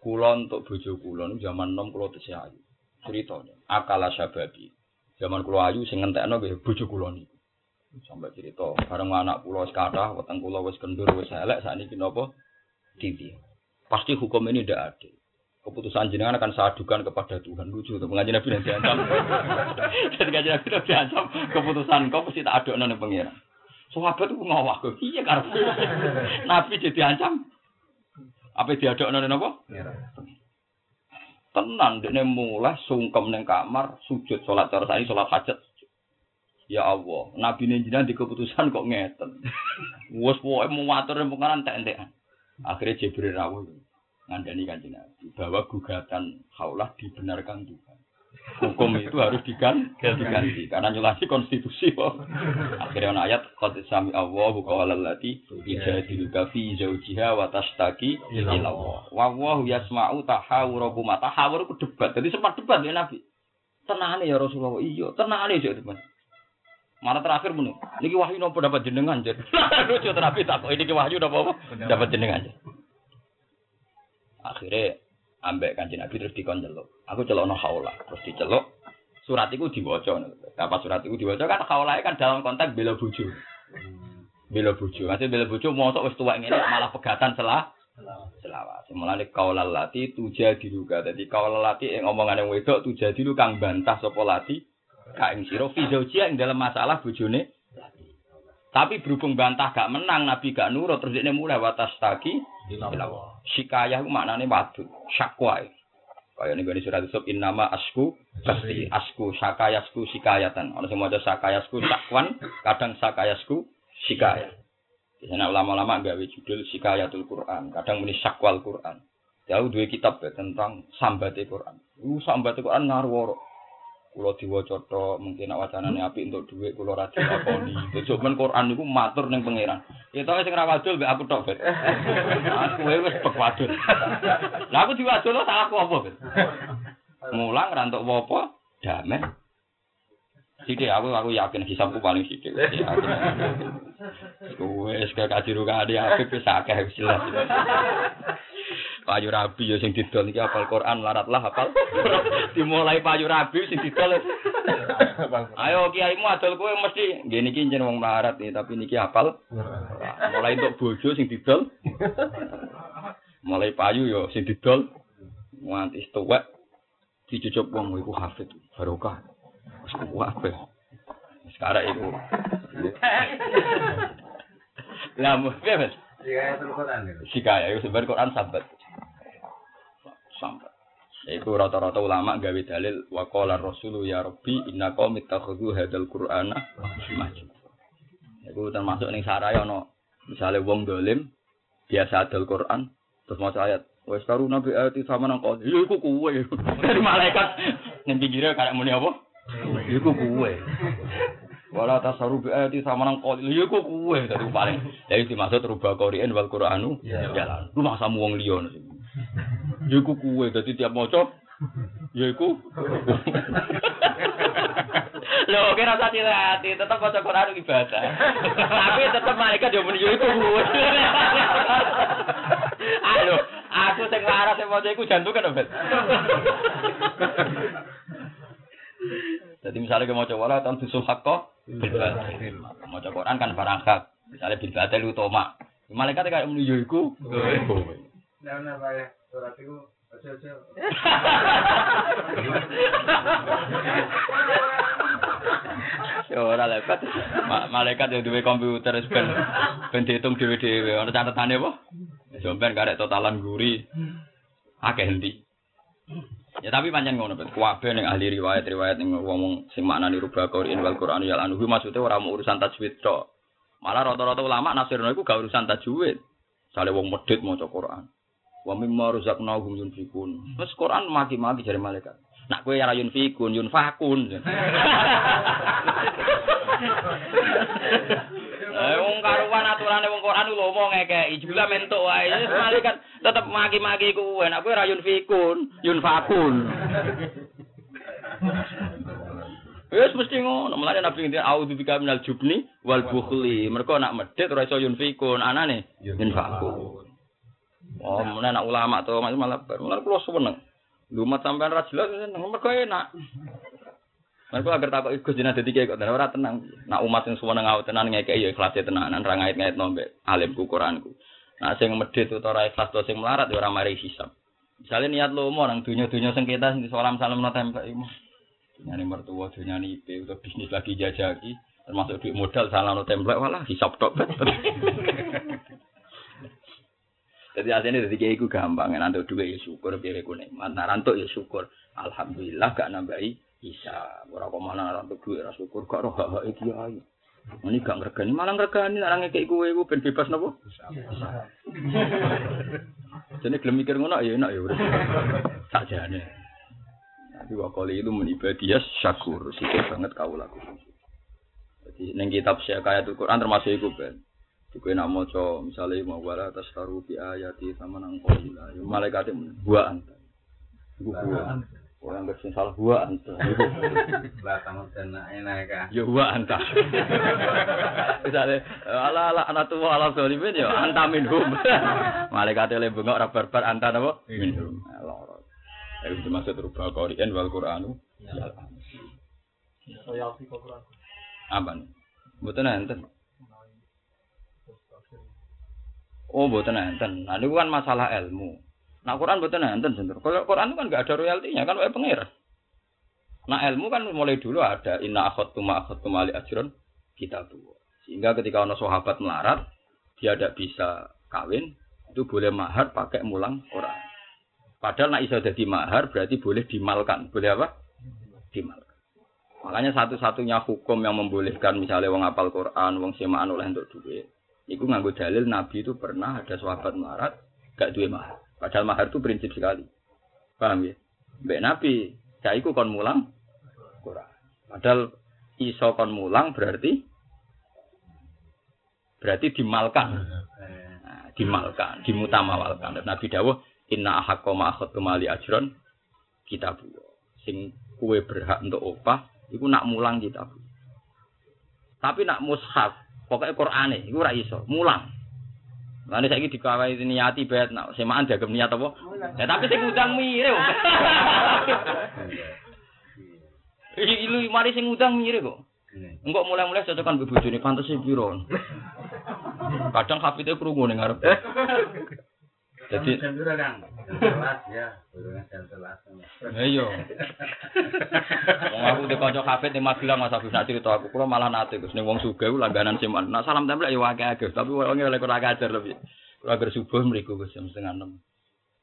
S2: Kulon untuk bojo kulon zaman nom kulo tesih ayu. Ceritanya akala sababi. Zaman kulo ayu sing ngentekno nggih bojo kulon iki. Sampai cerita bareng anak kulo wis kathah, weteng kulo wis kendur wis elek sakniki napa? Pasti hukum ini tidak adil. Keputusan jenengan akan saya adukan kepada Tuhan. Lucu tuh pengajian Nabi nanti diancam. (laughs) Jadi kajian Nabi nanti diancam keputusan kau pasti tak aduk nang pengiran. Sahabat itu ngawak kok. Iya karena (laughs) Nabi jadi ancam. Apa diaduk nang apa? Tenang, dia mulai sungkem neng kamar, sujud sholat cara tadi sholat hajat. Ya Allah, Nabi jenengan di keputusan kok ngeten. (laughs) Wes pokoke mau matur pengaran tak entekan. Akhirnya Jibril rawuh ngandani kanjeng Nabi bahwa gugatan haulah dibenarkan Tuhan. Hukum itu harus digan diganti karena nyelasi konstitusi kok. Akhirnya ana ayat qad sami Allahu qawla allati ijadiluka fi zawjiha wa tashtaki ila Allah. Wa wa yasma'u tahawurakum tahawur ku debat. Jadi sempat debat ya Nabi. Tenane ya Rasulullah. Iya, tenane ya teman. Mana terakhir muni, niki wahyu nopo dapat jenengan jadi. (laughs) Lucu terapi tak kok ini wahyu nopo apa? Dapat jenengan. Akhirnya ambek kanjeng Nabi terus dikon celuk. Aku celokno haula, terus diceluk. Surat itu diwaca. Apa surat itu diwaca kan haulae kan dalam konteks bela bojo. Bela bojo. Masih bela bojo mosok wis tuwek ngene malah pegatan selah selawat. Mulane kaulal lati tuja diruga. Dadi kaulal lati ing omongane wedok tuja diru kang bantah sapa lati ka ing sira fi zaujia ing dalam masalah bojone tapi berhubung bantah gak menang, Nabi gak nurut, terus dia mulai watas taki. Shikayah itu maknanya wadu, syakwa. Kayak ini gue surat Yusuf, in nama asku, pasti asku, sakayasku, shikayatan. Orang semua ada sakayasku, sakwan, kadang sakayasku, shikayah. Di sana ulama-ulama gawe judul shikayatul Quran, kadang ini syakwal Quran. Jauh dua kitab ya, tentang sambatnya Quran. Uh, sambatnya Quran ngaruh Kulo diwaca tok, mungkin nak wacanane apik untuk dhuwit kulo ra dilakoni. Cuman Quran niku matur ning pangeran. Ya to sing ra wadul mbek aku tok, Bet. (laughs) Aku wis pek wadul. Lah aku diwadul salah apa, Bet? (laughs) Mulang ra entuk apa? Damai. Sithik aku aku yakin hisabku paling sithik. Wes kayak kajiru kadi apik wis akeh wis jelas. payu rabi ya sing didol iki hafal Quran laratlah hafal. Dimulai payu rabi sing didol. Ayo kiaimu adol kowe mesti. Ngene iki jeneng wong larat nih tapi niki hafal. Mulai untuk bojo sing didol. Mulai payu yo sing didol. Nganti tuwek dicucup wong iku hafid barokah kuwabe sekarang iku lah mau bebas Sikaya itu sebenarnya Quran sahabat sampai. Iku rata-rata ulama gawe dalil wa rasulu ya rabbi inna qaumi takhudhu hadzal qur'ana masjid. Iku termasuk ning sarai ana misale wong dolim biasa adol Quran terus maca ayat wis karu nabi ayat sama nang kok iku kuwe. (laughs) Dari malaikat. Ning pinggire karek muni apa iku kuwe wala tasaru bi ayati sama nang kok ya iku kuwe dari paling jadi dimaksud rubah Qur'an wal Qur'anu jalan lu masa wong liya Iku kuwe dadi tiap maca Ya iku. Lho, kira rasa hati, tetep maca Quran ibadah. Tapi tetep malaikat yo muni yo iku. Ayo, aku sing laras sing maca iku jantung kan, Bet. Jadi misalnya kita mau coba tahun dusul hakko. Mau coba Quran kan barang hak. Misalnya bilbatil utama. Malaikat kayak menuju iku.
S3: Nah, nah, ya. Surat itu.
S2: Ya ora lepat. Ma- Malaikat yang duwe komputer wis ben ben dihitung dhewe-dhewe. Ana catetane apa? Sampeyan karek totalan guri. Akeh endi. Ya tapi pancen ngono, Bet. Kabeh ning ahli riwayat-riwayat ning wong sing maknani rubah Qur'an wal Qur'an ya anu maksudnya ora mau urusan tajwid tok. Malah rata-rata ulama nafsirno iku gak urusan tajwid. Sale wong medhit maca Qur'an. Wa mimma razaqnahum yunfikun. Terus Quran maki-maki jare malaikat. Nak kowe ora yunfikun, yunfakun. (laughs) Eh wong karuan aturane wong Quran lho mau ngekeki, jula mentuk wae. Wis malaikat tetep maki-maki kowe. Nak kowe ora yunfikun, yunfakun. Wis mesti ngono. Mulane Nabi ngendikan auzu bika minal jubni wal bukhli. Mergo nak medhit ora iso yunfikun, anane yunfakun. Oh, mulai nak ulama tuh malah malah kulo seneng. Lumat sampean ra jelas seneng mergo enak. Mergo agar takok Gus jenengan dadi kiai kok ora tenang. Nak umat sing suweneng ngau tenan ngekeki ya ikhlas tenanan ra ngait-ngait nombe alimku Quranku. Nah sing medhit utawa ora ikhlas to sing melarat ya ora mari hisab. Misalnya niat lomo nang dunya-dunya sengketa sing salam salam no tempe iku. Dunyane mertua, dunyane IP utawa bisnis lagi jajaki termasuk duit modal salah no template walah hisab tok. (laughs) Jadi aslinya dari kiai ku gampang, nanti dua ya syukur, biar aku nikmat. Nah rantuk ya syukur, alhamdulillah gak nambahi bisa. Ora kok mana rantuk duit, ra syukur gak roh hak hak kiai. Ini gak ngergani, malah ngergani, orang ngekei kue ku ben bebas nopo. Jadi gelem mikir ngono ya enak ya udah. Sakjane. Tapi wakoli itu menibadias syakur, syukur banget kau lakukan. Jadi neng kitab Syekh Quran termasuk itu ben. Kowe nak maca misale mau wala tastaru bi ayati sama nang qila. Malaikat gua anta. Iku gua. Orang bersih salah gua anta.
S3: Lah (laughs) kamu tenak enak kan.
S2: Ya gua anta. (laughs) Misale ala ala anatu ala zalimin ya anta minhum. (laughs) Malaikat le bengok ora barbar anta napa? Minhum. Loro. Itu dimaksud rubah Qur'an wal Qur'anu.
S3: Saya alfi Quran.
S2: Apa nih? Mboten enten. Oh, mboten enten. Nah, niku kan masalah ilmu. Nah, Quran mboten enten sebentar. Kalau Quran itu kan nggak ada royaltinya, kan wae pengir. Nah, ilmu kan mulai dulu ada inna akhadtu ma akhadtu mali ajron kita tuh. Sehingga ketika ono sahabat melarat, dia tidak bisa kawin, itu boleh mahar pakai mulang Quran. Padahal nak iso jadi mahar berarti boleh dimalkan. Boleh apa? Dimalkan. Makanya satu-satunya hukum yang membolehkan misalnya wong apal Quran, wong semaan oleh untuk duit. Iku nganggo dalil Nabi itu pernah ada sahabat melarat gak duwe mahar. Padahal mahar itu prinsip sekali. Paham ya? Mbak Nabi, saya kon mulang Quran. Padahal iso kon mulang berarti berarti dimalkan. Nah, dimalkan, dimutamawalkan. Dan Nabi dawuh, "Inna ahaqqa ma akhadtu mali ajron kita Sing kue berhak untuk opah, iku nak mulang kita Tapi nak mushaf, pokoknya Quran iku ora iso, mulang. Lalu saya dikawai niati bet, nak semaan diagem niat apa? Ya tapi sing ngundang mire. Ilu mari sing ngundang mire kok. Enggak mulai-mulai cocokan ibu bojone pantes piro. Kadang hafite krungu ning ngarep. (laughs) Jadi
S3: jam Kang? Sebelas ya, burungnya jam sebelas.
S2: Ayo. Wong aku di kanca kafe di Magelang Mas Agus nak cerita aku kula malah nate Gus ning wong sugih langganan siman. Nak salam tempel ya akeh Gus, tapi wong oleh kurang ajar lebih. Kula agar subuh mriku Gus jam setengah enam.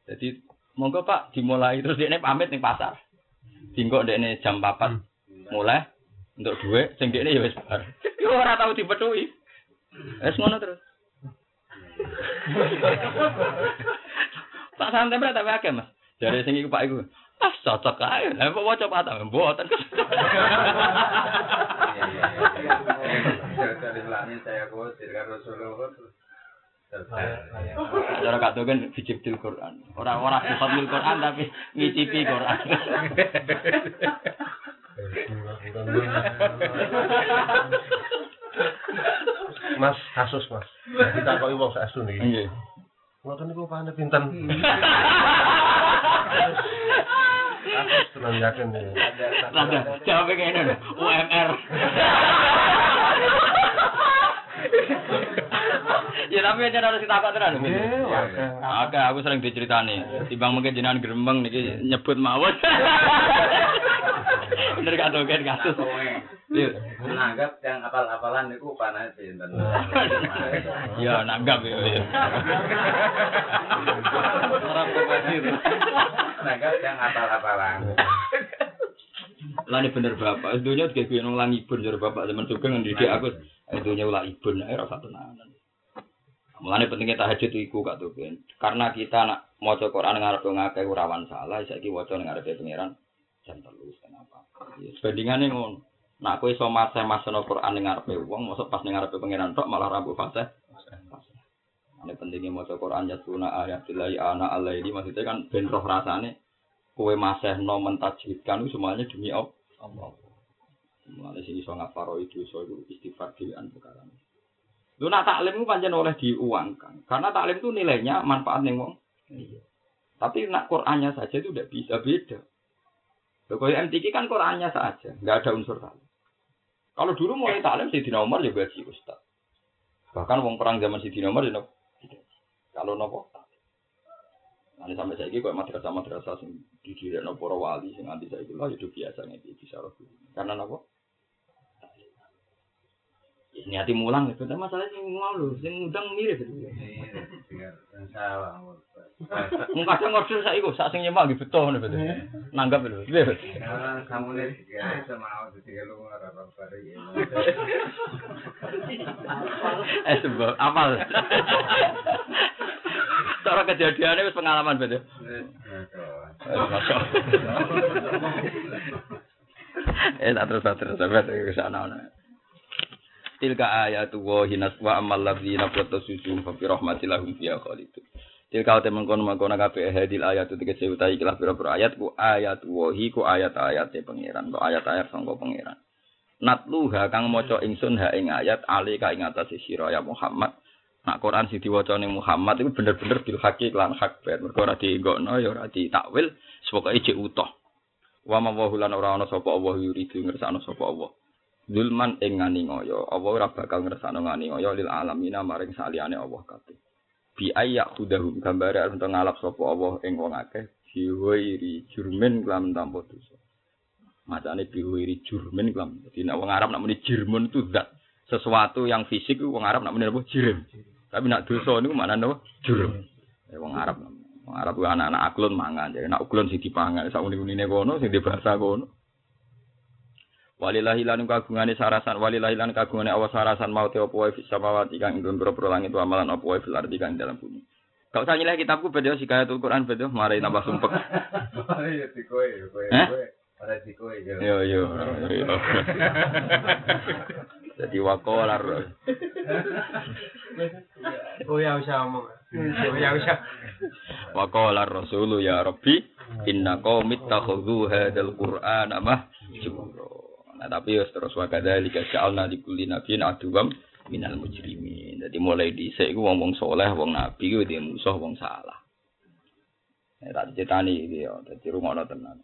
S2: Jadi monggo Pak dimulai terus dekne pamit ning pasar. Dingkok dekne jam 4 mulai untuk duit sing dekne ya wis bar. (laughs) Yo ora tau dipethuki. Wis ngono terus. Tak santai berat tapi akeh Mas. Dari sing iku Pak iku. Ah cocok ae. Lah kok waca patah
S3: terus
S2: Cara kak kan bijibdil Quran. Orang orang bifadlil Quran tapi ngicipi Quran. (laughs)
S4: Mas kasus Mas. Kita kok wong sak asun iki.
S2: Nggih.
S4: Ngoten niku pahane pinten. Kasus tenan yakin ya.
S2: Rada jawab ngene lho, UMR. ya tapi aja harus ditakok tenan.
S4: Nggih, wakil.
S2: Oke, aku sering diceritani. Timbang mungkin jenengan gremeng niki nyebut mawon. (laughs) Bener gak tuh kan kasus. Iya.
S3: menanggap yang apal-apalan itu panas sinten. (laughs)
S2: Ya nanggap ya. Orang kebasir.
S3: Menanggap yang apal-apalan.
S2: Lah ini bener bapak, dunia juga gue nong ibun jadi bapak zaman juga ngendidik aku, dunia ulah ibun, ayo rasa tenanan. Mulane pentingnya tahajud iku kak karena kita nak mau Quran ngarep ngakeh rawan salah, saya ki waca ngarep pangeran jam terus kenapa? Ya, Sebandingannya ngono. Nak kowe iso masa masa Quran ning ngarepe wong, mosok pas ning ngarepe pangeran tok malah rabu fase. Ini pentingnya mau Quran ya tuna ayat dilai anak Allah ini maksudnya kan ben roh rasane kowe masih no mentajwidkan semuanya demi Allah. Mulai sini so ngaparo itu so itu istighfar dhewean perkara. Lu nak taklim itu pancen oleh diuangkan. Karena taklim itu nilainya manfaat ning wong. Tapi nak Qur'annya saja itu udah bisa beda. Kalau MTQ kan Qur'annya saja, nggak ada unsur taklim. Kalau dulu mulai taklim Sayyidina Umar ya gaji ustaz. Bahkan wong perang zaman Sayyidina Umar ya nopo. Kalau nopo Nanti sampai saya kok madrasah madrasah sing didirikan para wali sing anti saya lah itu biasa nih di bisa Karena nopo? Ya, niati mulang itu, masalah sing mau sing udang mirip itu.
S3: Salah.
S2: Mung kadang ngorder saya sing nyemak gitu betul nih betul. Nanggap?
S3: Karena kamu nih juga sama aku lu ngarep apa ya.
S2: Eh sebab apal. Cara kejadiannya wis pengalaman betul. Eh terus terus sampai ke sana. Tilka ayatu wa hinas wa amal ladzina qatasusu fa fi rahmatilahum fiha khalidun. Tilka te mengkono mengkono kabeh hadil ayat itu tegese utahi ikhlas pira-pira ayat ku ayat wahi ku ayat-ayat pangeran, ku ayat-ayat sangka pangeran. Natluha kang maca ingsun ha ing ayat ali ka ing atase sira ya Muhammad. Nak Quran sing diwaca ning Muhammad itu bener-bener bil haqi lan hak ber. Mergo ora dienggokno ya ora ditakwil, sepoke jek utuh. Wa ma wa lan ora ana sapa Allah yuridu ngersakno sapa Allah. Zulman ing ngani ngoyo, Allah ora bakal ngani ngoyo lil alamina maring saliyane Allah kabeh. Bi ayyak hudahum gambare untuk ngalap sapa Allah ing wong akeh biwairi jurmen kelam tanpa dosa. Macane biwairi jurmen kelam. Dadi nek wong Arab nak muni jirmun itu zat sesuatu yang fisik wong Arab nak muni apa jirim. Tapi nak dosa niku maknane apa? Jurm. Eh wong Arab. Wong Arab anak-anak aklon mangan. Jadi nak uklon sing dipangan, sak uni-unine kono sing dibahasa kono. Walillahi lan kagungane sarasan walillahi lan kagungane awas sarasan mau te opo wae fis samawati kang ing pira langit wa amalan opo wae fil ardi kang ing dalam bumi. Gak usah nyileh kitabku bedo sikayatul Quran bedo mari tambah sumpek.
S3: Ya di kowe, kowe,
S2: Hah?
S3: kowe. Ada di kowe yo.
S2: Yo. (laughs) Jadi wakolar.
S5: Oh ya usah ngomong. Oh ya usah.
S2: Wakolar Rasulu ya Rabbi inna qaumit takhudhu hadzal Qur'ana mahjura. Nah, tapi wis terus wa kadzalika ja'alna li kulli nabiyyin aduwam minal mujrimin. Jadi mulai dhisik iku wong-wong saleh, wong nabi kuwi dia musuh wong salah. Nek tak dicetani iki ya, dadi rumono tenan.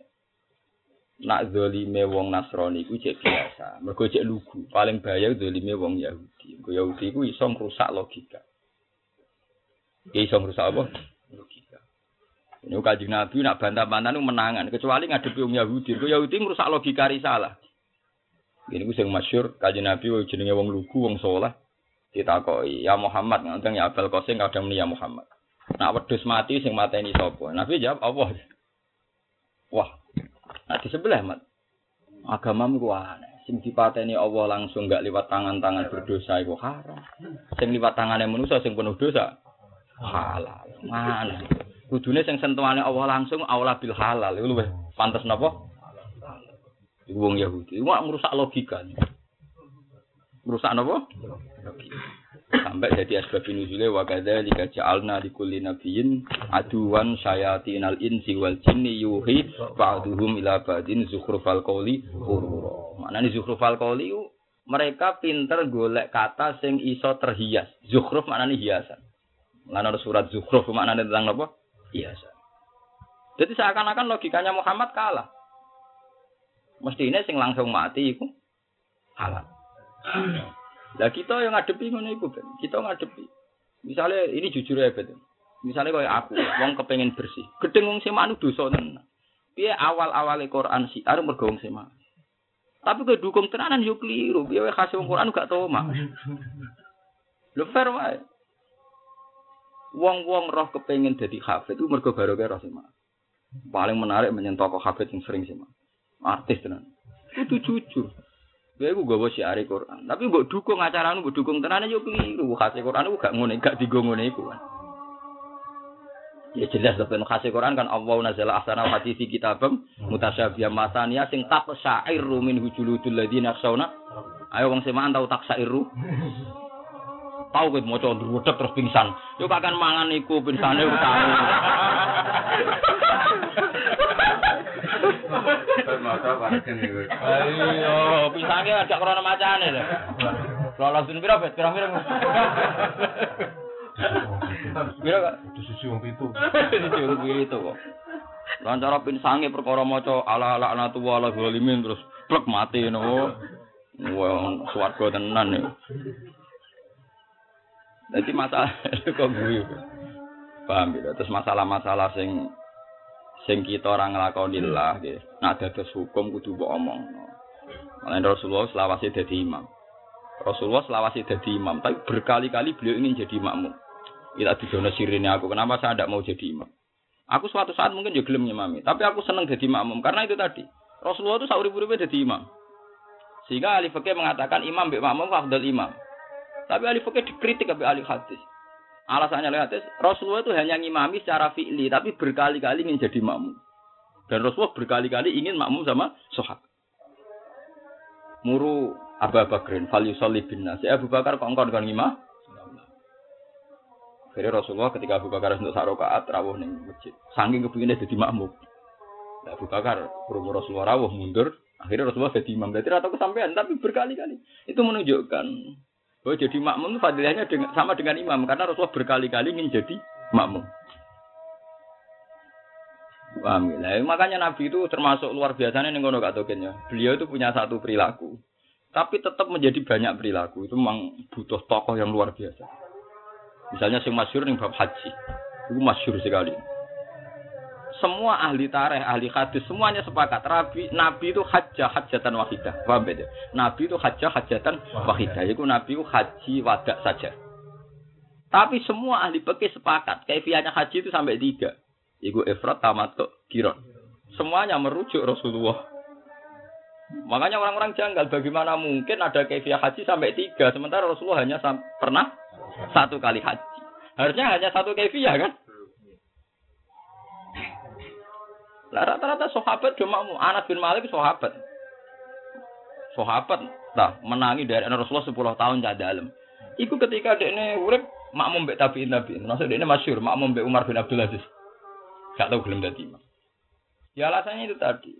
S2: Nak zalime wong Nasrani iku cek biasa. Mergo cek lugu. Paling bahaya zalime wong Yahudi. Wong Yahudi iku iso ngrusak logika. Ya iso ngrusak apa? Logika. Ini kanjeng Nabi nak bantah-bantah itu menangan, kecuali ngadepi wong Yahudi. Kau Yahudi merusak logika risalah. Ini ku sing masyur kanjeng Nabi jenenge wong lugu, wong soleh. Ditakoi, ya Muhammad, nganteng ya Abel Qasim kadang ya Muhammad. Nak wedhus mati sing mateni sapa? Nabi jawab Allah. Wah. Nah di sebelah mat. Agamamu ku aneh. Sing dipateni Allah langsung gak liwat tangan-tangan berdosa iku haram. Sing liwat tangane manusa sing penuh dosa halal. Mana? Kudune sing sentuhane Allah langsung aula bil halal. Iku luwih pantes napa? Wong Yahudi. Iku merusak logika. Merusak? Logika. Sampai jadi asbab nuzule wa kadzalika ja'alna likulli nabiyyin aduwan syayatinal insi wal jinni yuhi ba'duhum ila ba'din zukhrufal qawli ghurura. Maknane zukhrufal qawli mereka pinter golek kata sing iso terhias. Zukhruf maknane hiasan. Lan ada surat zukhruf maknane tentang apa? Hiasan. Jadi seakan-akan logikanya Muhammad kalah. Mestinya sing langsung mati iku halal. Lah kita yang ngadepi ngono iku, Ben. Kita ngadepi. Misalnya ini jujur ya, Ben. Misalnya kayak aku, wong kepengen bersih. Gedeng wong sema anu dosa tenan. Piye awal-awale Quran sih, arep mergo wong sema. Tapi ke dukung tenanan yo keliru. Piye wae khase wong Quran gak tau mah. Lho fair wae. Wong-wong roh kepengen dadi hafid itu mergo barokah roh sema. Paling menarik menyentuh kok hafid yang sering sema. Artis tenan. Itu jujur. Gue gue gue siari Quran, tapi gue dukung acara gue dukung tenan yo keliru. Khase Quran gue gak ngono, gak digo ngono iku kan. Ya jelas ben khase Quran kan Allah nazala ahsana hadisi kitabam mutasyabih masaniya sing tak syairu min hujuludul ladina yakhshawna. Ayo wong semaan tau tak syairu. Tahu ket maca ndruwedeg terus pingsan. Yo kakan mangan iku pingsane yo tahu.
S3: Masa panen niku.
S2: Ayo, pisange agak krana macane lho. Lolos dun pira bet, pira-pira. Pira kok?
S4: Itu susi wong pitu.
S2: Dicurug itu kok. Lan cara pinsange perkara maca ala ala anatu wala zalimin terus plek mati ngono. Wong swarga tenan ya. Jadi masalah (laughs) kok guyu. Paham ya? Terus masalah-masalah sing sing kita ora nglakoni lah nggih. Nak dados hukum kudu mbok omongno. Mulane Rasulullah selawase dadi imam. Rasulullah selawase dadi imam, tapi berkali-kali beliau ingin jadi makmum. Ila didono sirine aku, kenapa saya tidak mau jadi imam? Aku suatu saat mungkin juga gelem nyimami, tapi aku seneng jadi makmum karena itu tadi. Rasulullah itu sauri-uripe jadi imam. Sehingga ahli fikih mengatakan imam mbek makmum afdal imam. Tapi ahli fikih dikritik oleh ahli hadis. Alasannya hadis, Rasulullah itu hanya ngimami secara fi'li, tapi berkali-kali ingin jadi makmum. Dan Rasulullah berkali-kali ingin makmum sama sahabat. Muru Abu Bakrin, fal yusalli bin nas. Ya, Abu Bakar kok engkau dengan ngimah? Akhirnya Rasulullah ketika Abu Bakar untuk sak rakaat rawuh ning masjid. Saking kepinginnya jadi makmum. Nah, Abu Bakar berumur Rasulullah rawuh mundur, akhirnya Rasulullah jadi imam. Berarti atau kesampaian, tapi berkali-kali. Itu menunjukkan bahwa jadi makmum itu fadilahnya dengan, sama dengan imam karena Rasulullah berkali-kali ingin jadi makmum. Paham ya? Makanya Nabi itu termasuk luar biasanya nih ngono gak tokennya. Beliau itu punya satu perilaku, tapi tetap menjadi banyak perilaku. Itu memang butuh tokoh yang luar biasa. Misalnya sing masyhur ning bab haji. Itu masyhur sekali. Semua ahli tareh, ahli hadis semuanya sepakat Nabi, Nabi itu hajjah hajatan wahidah. Paham ya? Nabi itu hajjah hajatan wahidah. Itu Nabi itu haji wadak saja. Tapi semua ahli fikih sepakat kaifiahnya haji itu sampai tiga. Iku ifrat tamatuk kiron. Semuanya merujuk Rasulullah. Makanya orang-orang janggal bagaimana mungkin ada kaifiah haji sampai tiga sementara Rasulullah hanya pernah satu kali haji. Harusnya hanya satu kaifiah kan? Lah rata-rata sahabat cuma Anas bin Malik sahabat. Sahabat nah menangi dari Rasulullah 10 tahun cah dalam. Iku ketika dekne urip makmum mbek tabi'in tabi'in. Maksud dekne masyhur makmum mbek Umar bin Abdul Aziz. Gak tahu gelem dadi imam. Ya alasannya itu tadi.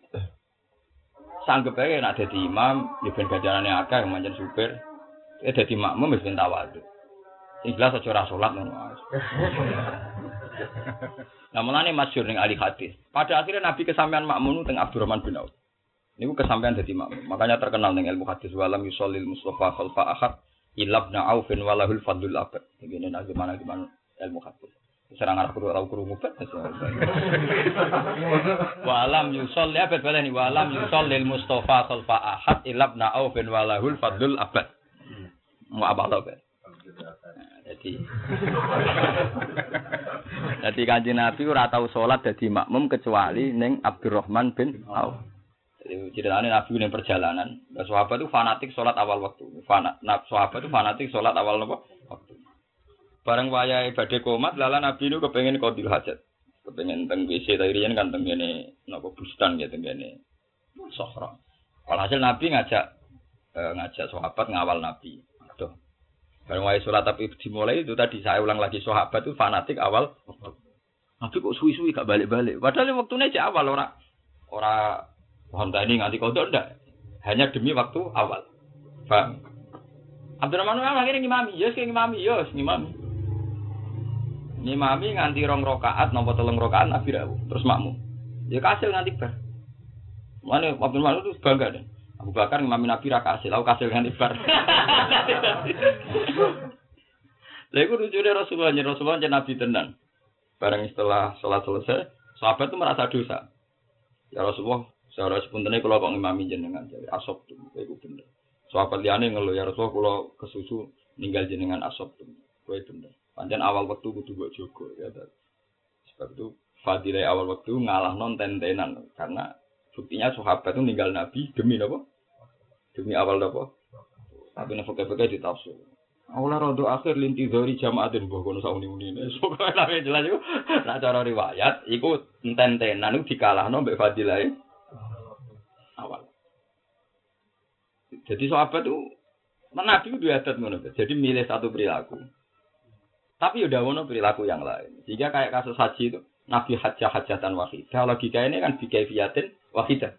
S2: Sanggup aja nak dadi imam, ya ben gajarane akeh manjen supir. Ya dadi makmum wis ben tawadhu. Sing jelas aja ora salat ngono. Nah, mulane masyhur ning ahli hadis. Pada akhirnya Nabi kesampaian makmum teng Abdurrahman bin Auf. Niku kesampaian dadi makmum. Makanya terkenal ning ilmu hadis walam yusallil mustafa khalfa ahad ilabna aufin walahul fadlul abad. Begini nah gimana gimana ilmu hadis. Serang arah kudu tau krungu bet. (laughs) Walam yusolli abad balani walam yusallil mustafa khalfa ahad ilabna aufin walahul fadlul abad. Mau apa tau bet? Jadi (laughs) Jadi kanjeng Nabi ora tau salat dadi makmum kecuali ning Abdurrahman bin Auf. Jadi ceritanya Nabi ning perjalanan, nah, sahabat itu fanatik salat awal waktu. Fanat, nah, sahabat itu fanatik salat awal nopo? Waktu. Bareng wayahe badhe komat, lala Nabi itu kepengen qadil hajat. Kepengen teng WC tarian kan teng kene napa bustan ya teng kene Sohra. Walhasil Nabi ngajak eh, ngajak sahabat ngawal Nabi. Bareng wae sholat tapi dimulai itu tadi saya ulang lagi sahabat itu fanatik awal. Nabi kok suwi-suwi gak balik-balik. Padahal waktunya aja awal ora ora Honda ini nganti kodok ndak. Hanya demi waktu awal. Paham? Abdurrahman Umar akhirnya ngimami, yes kayak ngimami, yes ngimami. Ngimami nganti rong rokaat, nopo telung rokaat Nabi rawuh, terus makmum. Ya kasil nganti bar. Mana Abdurrahman itu bangga deh. Abu Bakar ngimami Nabi ra kasil, aku kasil nganti bar. Lha (laughs) iku lucunya Rasulullah, Rasulullah nya Nabi tenan. Bareng setelah sholat selesai, sahabat itu merasa dosa. Ya Rasulullah, secara sepuntennya kalau kok ngimami jenengan jadi asop tuh, itu bener. Sahabat liane ngeluh ya Rasulullah kalau kesusu ninggal jenengan asop tuh, itu bener. Panjang awal waktu kudu buat jogo ya. Sebab itu fadilah awal waktu ngalah non tentenan karena buktinya sahabat itu ninggal Nabi demi apa? Demi awal apa? Tapi nek fakir-fakir ditafsir. Aula rodo akhir linti dari jamaatin mbah kono sauni muni ne. Pokoke lah (laughs) jelas iku nak cara riwayat iku enten-tenan iku dikalahno mbek fadilah awal. Jadi sahabat itu Nabi itu adat ngono. Jadi milih satu perilaku. Tapi udah ngono perilaku yang lain. Jika kayak kasus haji itu Nabi hajah hajatan wahidah. Logika ini kan bikaifiyatin wahidah.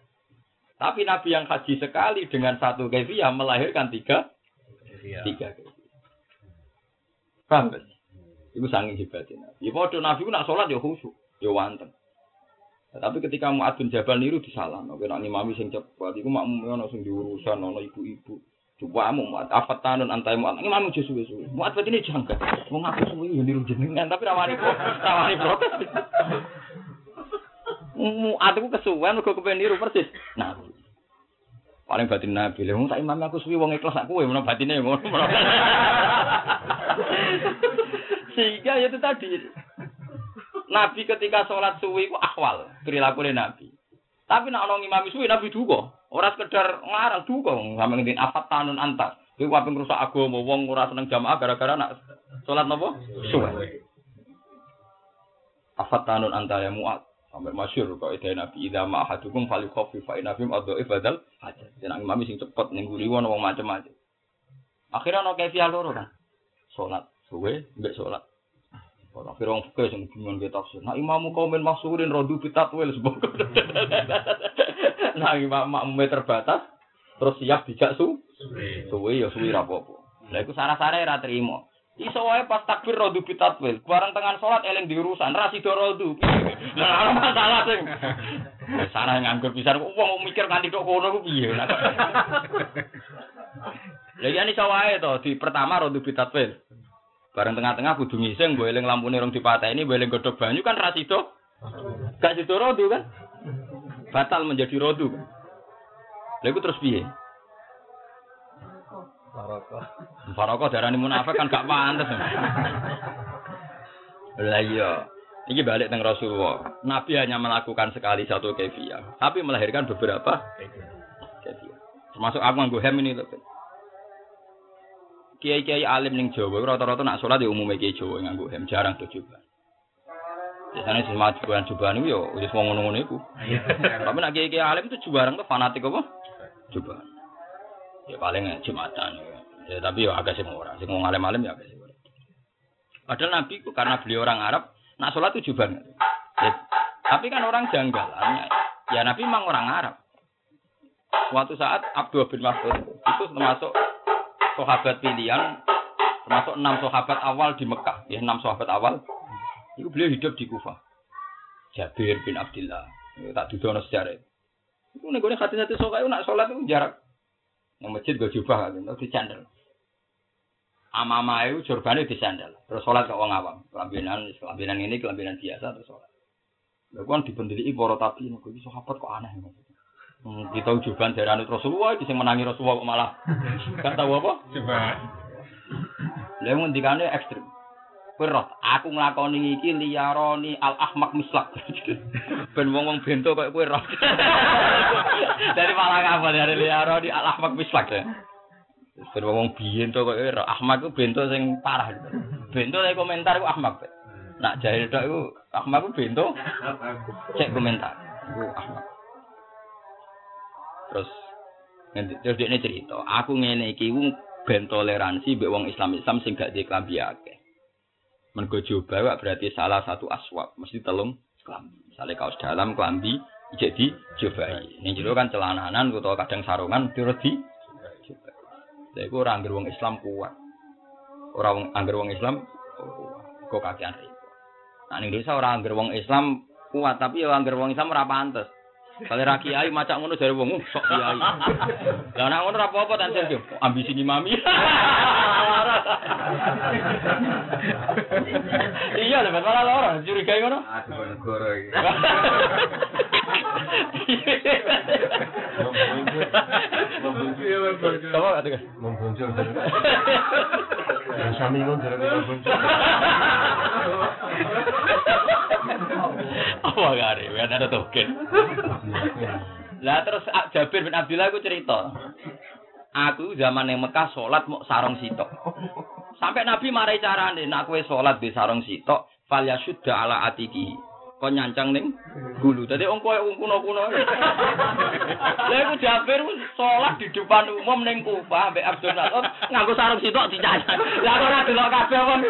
S2: Tapi Nabi yang haji sekali dengan satu kaifiyah melahirkan tiga tiga kaifiyah. Paham gak? Iku sanging hebatnya Nabi. Ya Nabi ku nak sholat ya khusyuk, ya wanteng. Nah, tapi ketika Mu'ad bin Jabal niru disalah, oke nak imami sing cepat, iku makmum ono sing diurusan, ono ibu-ibu. Coba mu Mu'ad, afat tanun antai Mu'ad, imam aja suwe-suwe. Mu'ad berarti ini jangka. Wong aku suwe ya niru jenengan, tapi rawani rawani protes. Mu'ad iku kesuwen mergo kepen niru persis. Nah, paling batin Nabi, lha tak imam aku suwi wong ikhlas aku menawa batine ngono. Sehingga ya itu tadi. Nabi ketika sholat suwi ku akwal perilaku Nabi. Tapi nak ono imam suwi Nabi duka. Ora sekedar ngarang duka sampe ngendin afat tanun antar. Kuwi wae ngrusak agama wong ora seneng jamaah gara-gara nak sholat napa? Suwi. Afat tanun antar ya muat. Sampai masyur kok ide Nabi idza ma ahadukum fali khofi fa inna bim adhaif badal hajat. Dan imam sing cepet ning guri wong macam-macam. Akhirnya ono kefiah loro kan. Sholat suwe mbek sholat. Ora kira wong fikih sing bingung ge tafsir. Nah imamu kaumin maksurin rodu bitatwil sebab. nah imam makmume terbatas terus siap dijak su. Suwe ya suwe ra apa-apa. Lah iku sarah-sarah ra trimo. Iso wae pas takbir rodu bitatwil. Bareng tengan sholat eling diurusan ra sida rodu. (laughs) Lah ana masalah sing. (laughs) Sarah nganggur pisan wong mikir nganti tok kono ku piye. (laughs) Lah iya iso wae to di pertama rodu bitatwil. Bareng tengah-tengah kudu ngising, mbok eling lampune rong dipateni, mbok eling godhog banyu kan ra sida. Gak sida rodu kan? Batal menjadi rodu. Lha iku terus piye?
S5: Barokah.
S2: Barokah darani munafik kan gak pantes. Lah iya. Ini balik teng Rasulullah. Nabi hanya melakukan sekali satu kefiah, tapi melahirkan beberapa kefiah. Termasuk aku nganggo hem ini loh. Kiai-kiai alim ning Jawa rata-rata nak sholat ya umumnya kiai Jawa nganggo hem, jarang tuh juga. Biasanya sih maju bulan cobaan itu ya wis wong ngono-ngono iku. Tapi nak kiai-kiai alim itu jarang tuh fanatik apa? Coba. Ya paling Jumatan ya. Ya tapi ya agak sing ora, sing wong alim-alim ya agak ora. Padahal Nabi karena beliau orang Arab, nak sholat tujuh banget. Ya, tapi kan orang janggalannya, ya Nabi memang orang Arab. Suatu saat Abdul bin Mas'ud itu termasuk sahabat pilihan, termasuk enam sahabat awal di Mekah, ya enam sahabat awal. Itu beliau hidup di Kufah. Jabir bin Abdullah, ya, tak dudono sejarah. Itu gue hati-hati sokai nak sholat itu jarak. Yang masjid gue jubah kan, itu dicandel. Amama itu jurbane di sandal. Terus sholat ke wong awam. Kelambinan, kelambinan ini kelambinan biasa terus sholat. Lalu kan dibendeli para tabi, nek iki sahabat kok aneh. Hmm, kita dari anut Rasulullah, iki sing menangi Rasulullah kok malah (laughs) gak tahu apa?
S6: Coba.
S2: Lha ngendikane ekstrim. Roh, aku nglakoni iki liyaroni al ahmak mislak. (laughs) ben wong-wong bento kok kowe roh. (laughs) dari malah apa dari liyaroni al ahmak mislak ya. Ben wong bento kok kowe roh. Ahmak ku bento sing parah. Bento saya komentar ku ahmak. Nak jahil tok iku ahmak ku bento. Cek komentar. Iku ahmak. Terus terus dia cerita, aku ngene iki ku ben toleransi mbek wong Islam-Islam sing gak di klambi akeh. Mergo jubah berarti salah satu aswab, mesti telung klambi. Misalnya kaos dalam klambi jadi jobahi. Ning jero kan celananan utawa kadang sarungan terus di jobahi. Lha iku ora anggere wong Islam kuat. Ora wong anggere wong Islam oh, kok kakean repot. Nah ning Indonesia ora anggere wong Islam kuat, tapi ya anggere wong Islam ora pantes. Kalau ra kiai macak ngono jare wong "Uh, sok kiai. Lah nek ngono apa-apa sing ambisi ni mami. (laughs) iya lho, malah loro curigai ngono.
S3: Aduh negara iki. (laughs)
S2: Coba kata
S4: Membuncul dari. Yang sami ngono dari membuncul.
S2: Apa gare? Ada token. Lah terus Jabir bin Abdullah aku cerita. Aku zaman yang Mekah sholat mau sarung sitok. Sampai Nabi marai carane, nak kue sholat di sarung sitok, fal yasudda ala atiki. Kau nyancang ning gulu. Tadi orang koyo wong kuno-kuno. Lah aku Jabir sholat di depan umum ning Kufah ambek Abdul Nasr nganggo sarung sitok dicancang. Lah kok ora delok kabeh wong.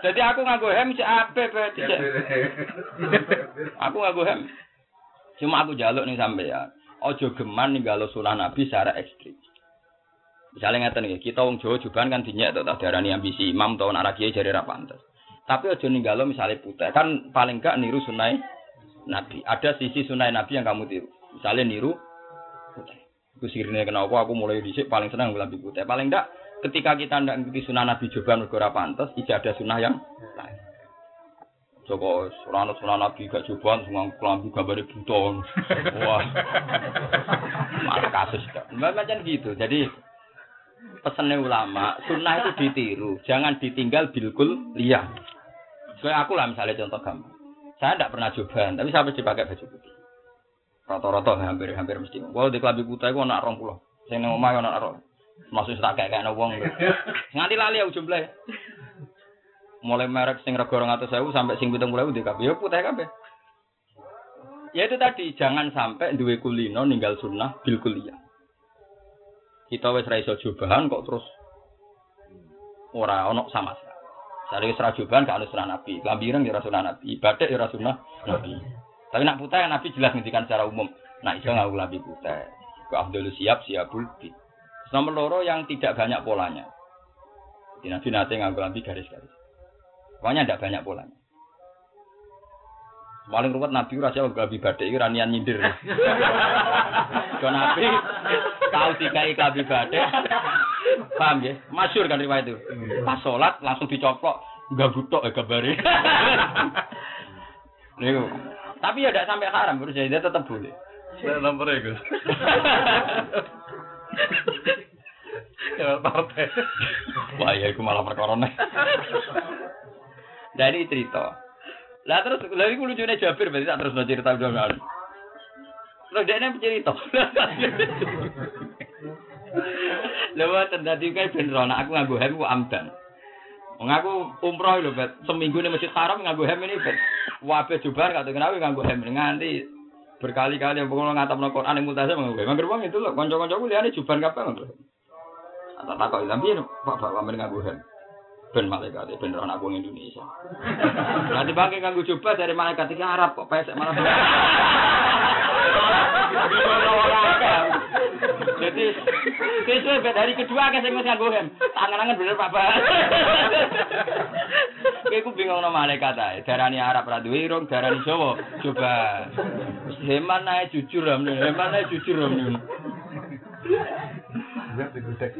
S2: Jadi aku nganggo hem si ape. Aku nganggo hem. Cuma aku jaluk nih sampean. Ojo geman ninggalo sunah Nabi secara ekstrim. Misalnya ngeten iki, kita wong Jawa juban kan dinyek to tak darani ambisi imam to anak kiai jare ra pantes. Tapi ojo ninggalo misalnya putih, kan paling gak niru sunai Nabi. Ada sisi sunai Nabi yang kamu tiru. Misalnya niru putih. Itu sirine kenapa aku mulai dhisik paling senang ngelambi putih. Paling enggak ketika kita ndak ngikuti sunah Nabi coba mergo ora pantes, iki ada sunah yang lain. Joko surana sunah Nabi gak cobaan semua kelambi gambare buton. Wah. Malah kasus. Macam gitu. Jadi pesannya ulama, sunnah itu ditiru, jangan ditinggal bilkul liya. Kayak aku lah misalnya contoh gampang. Saya tidak pernah coba, tapi sampai dipakai baju putih. Rata-rata hampir hampir mesti. Kalau di kelambi putih aku anak rong. Saya neng omah anak rong. Maksud tak kayak kayak wong. Nganti lali aku jumlah. Mulai merek sing rego 200.000 sampai sing 70.000 di kabeh. Ya putih kabeh. Ya itu tadi, jangan sampai duwe kulino ninggal sunnah bil kuliah. Kita wis ra iso jobahan kok terus ora ono sama sekali. Sari wis ra jobahan gak sunnah Nabi. Lambiran ya sunnah Nabi, ibadah ya sunnah Nabi. Tapi nak putih kan Nabi jelas ngendikan secara umum. Nah, iso nganggo lambi putih. Ku Abdul siap siapul bid. Nomor loro yang tidak banyak polanya. Nabi nanti nganggo lambi garis-garis. Pokoknya tidak banyak polanya. Paling ruwet Nabi ora siapa gabi badai iki ranian nyindir. (laughs) Kau Nabi tahu dikai gabi badai. Paham ya? Masyur kan riwayat itu. Pas sholat langsung dicoplok nggak butok ya gambare. (laughs) Niku. Tapi ya tidak sampai haram, terus dia tetap boleh.
S4: Saya nomornya Gus. (laughs) Ya partai.
S2: Wah ya itu malah perkara nih. Dari cerita. Lah terus lha iku lucune Jabir berarti tak terus cerita udah ngal. Lho dia ini cerita. (laughs) Lha waten dadi kae ben rono aku nganggo hem ku amdan. Wong aku umroh lho, Bet. Seminggu ning Masjid Haram nganggo hem ini, Bet. Wabe jubar kata kenapa nganggo hem nganti berkali-kali yang pokoknya ngatap Quran yang multazam nganggo hem. Angger wong itu lho, kanca-kancaku liyane jubar kabeh nganggo. Tak takok tapi Pak Pak pamer nganggo hem. Ben malaikat ben rono aku Indonesia. Nanti pakai nganggo jubah dari malaikat iki Arab kok pesek malah. (laughs) Jadi itu dari kedua kan saya nganggo hem. Tangan-tangan bener Pak Pak. Kayak aku bingung nama malaikat ae. Darani Arab ra duwe irung, darani Jawa. Coba. Heman ae jujur. Heman ae jujur.
S4: Lihat digudek.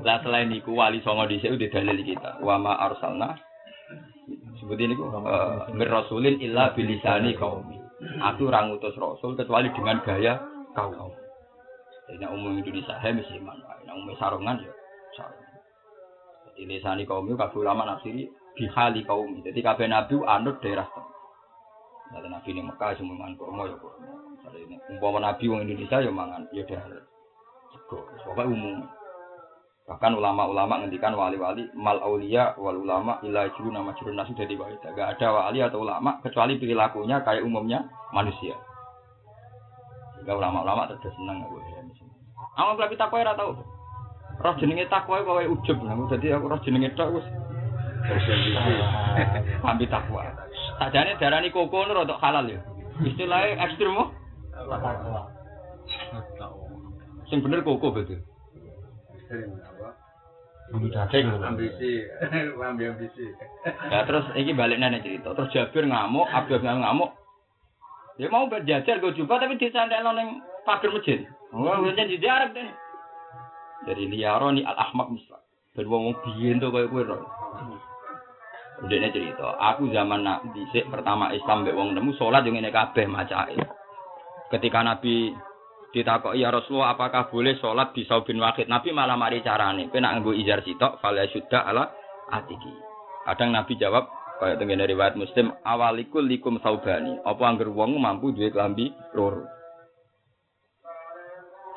S2: Lah selain itu wali songo di sini udah dalil kita. Wa ma arsalna seperti ini kok berasulin illa bilisani kaumi. Aku orang utus rasul kecuali dengan gaya kaum. Jadi umum Indonesia he mesti iman. Nah umum sarungan ya sarungan. Jadi lisani kaum itu kabeh ulama nafsiri bihali kaum. Jadi kabeh nabi anut daerah. Ada nabi di Mekah semua mangan kurma ya kurma. Jadi umpama nabi wong Indonesia ya mangan ya daerah. Sego. Pokoknya umum. Bahkan ulama-ulama ngendikan wali-wali mal aulia wal ulama ila juru nama juru nasu dari wali. Gak ada wali atau ulama kecuali perilakunya kayak umumnya manusia. Sehingga ulama-ulama terus senang aku ya. Awang kelapa tak kau tahu. Roh jenenge takwa kaya ujub lah. Dadi aku roh jenenge tok wis (laughs) ambil takwa. Sajane darani koko nu rodok halal ya. Istilahnya ekstrem mo. Sing bener koko betul.
S4: Bumbu daging lho.
S3: ambisi (laughs) lambe ambisi
S2: Ya terus iki balik nene cerita. Terus Jabir ngamuk, Abdul ngamuk. Dia mau berjajar gue coba tapi disantekno ning pagar masjid. Oh, pancen dijarek deh. Dari liaroni al ahmak misal. Ben wong biyen to koyo kowe ro. Udene cerita, aku zaman nak dhisik pertama Islam mbek wong nemu salat yo ngene kabeh macake. Ketika Nabi ditakoki ya Rasulullah apakah boleh sholat di saubin wahid Nabi malah mari carane. Kowe nak nganggo izar sitok fala syudda ala atiki. Kadang Nabi jawab kaya tengene riwayat Muslim awalikul likum saubani. Apa angger wong mampu duwe klambi loro?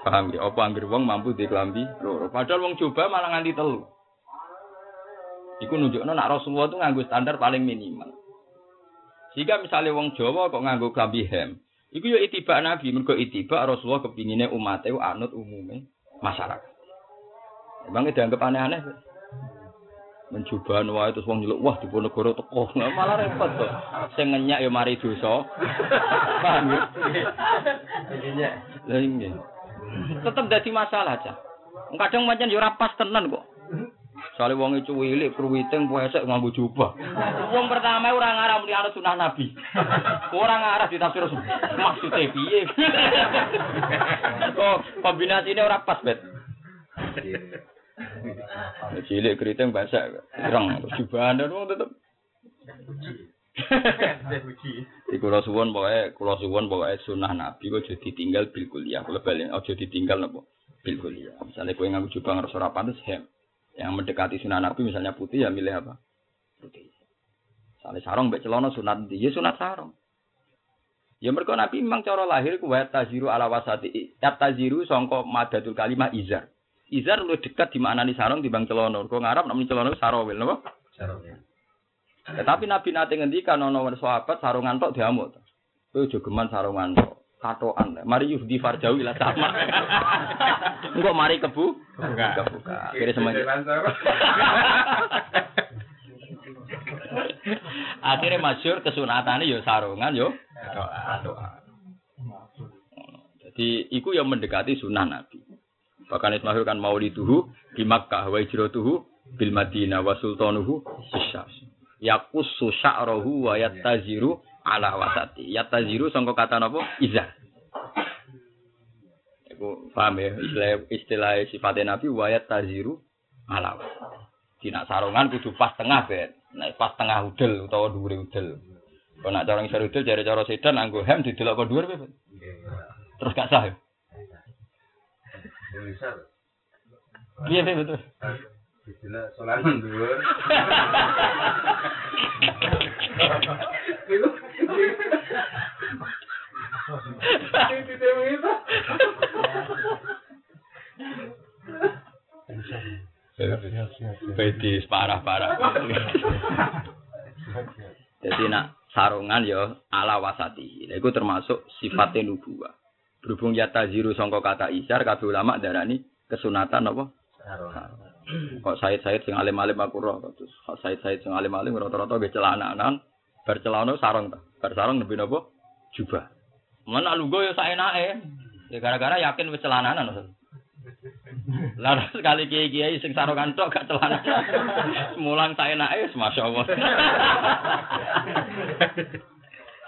S2: Paham ya? Apa angger wong mampu duwe klambi loro? Padahal wong coba malah nganti telu. Iku nunjukno nak Rasulullah itu nganggo standar paling minimal. Jika misalnya wong Jawa kok nganggo klambi hem Iku yo itibak Nabi, mergo itibak Rasulullah kepingine umat itu anut umume masyarakat. Emang dianggap aneh-aneh. Mencoba wae terus wong nyeluk wah di Ponorogo teko. Nah, malah repot to. Sing ngenyak ya mari dosa. (laughs) Paham ya? Lah iya. Tetep dadi masalah aja. Kadang pancen yo ora pas tenan kok. Soale wong itu wilik kruwiting puesek nganggo jubah. Wong pertama ora ngarah muni anut sunah Nabi. Ora ngarah ditafsir maksudnya piye. Kok kombinasine ora pas, Bet. Cilik keriting basah, ireng jubahan wong tetep. Di kula suwun pokoke kula suwun pokoke sunah Nabi kok aja ditinggal bil kuliah. Kula balen aja ditinggal napa bil kuliah. Misale kowe nganggo jubah ngerasa ora pantes hem. Yang mendekati sunah Nabi misalnya putih ya milih apa? Putih. Misalnya sarung mbek celana sunat ndi? Ya sunat sarung. Ya mergo Nabi memang cara lahir ku wa taziru ala wasati. Taziru sangka madatul kalimah izar. Izar lu dekat di mana nih sarung dibang celana. Kok ngarap namanya celana sarawil napa? Tetapi Nabi nate ngendikan ana wong sahabat sarungan tok diamuk. Kowe aja geman sarungan tok. Katoan. Mari yuhdi farjawi lah sama. (laughs) Engko mari kebu
S7: Kebuka.
S2: kebuka. Akhirnya semuanya Akhirnya masyur kesunatane yo sarungan yo doa. Jadi iku yang mendekati sunnah Nabi. Bahkan Ismail kan mau dituhu di Makkah wa hijratuhu bil Madinah wa sultanuhu bisyas. Yakusu sya'rahu wa yattaziru ala wasati. Yattaziru sangka kata napa? Izar. Iku paham ya istilah istilah sifatnya Nabi wa yattaziru ala wasati. Dina sarungan kudu pas tengah bet. Nek pas tengah udel utawa dhuwure udel. Kalau nak cara ngisor udel jare cara sedan anggo hem didelok kok dhuwur bet. Terus gak sah. ya? Iya Bet, betul.
S3: Istilah sholat mundur.
S2: Bedis parah-parah. Jadi nak sarungan ya ala wasati. Lha iku termasuk sifatnya nubuwah. Berhubung yata ziru sangka kata isar kabeh ulama darani kesunatan apa? Kok Said-Said sing alim-alim aku roh terus kok Said-Said sing alim-alim rata-rata ge celananan bar celana sarung ta. Bar sarung nembe napa? Jubah. Mana lungguh ya saenake. Ya gara-gara yakin wis celananan. Lah sekali kiai-kiai sing sarungan tok gak celana. Mulang saenake wis masyaallah.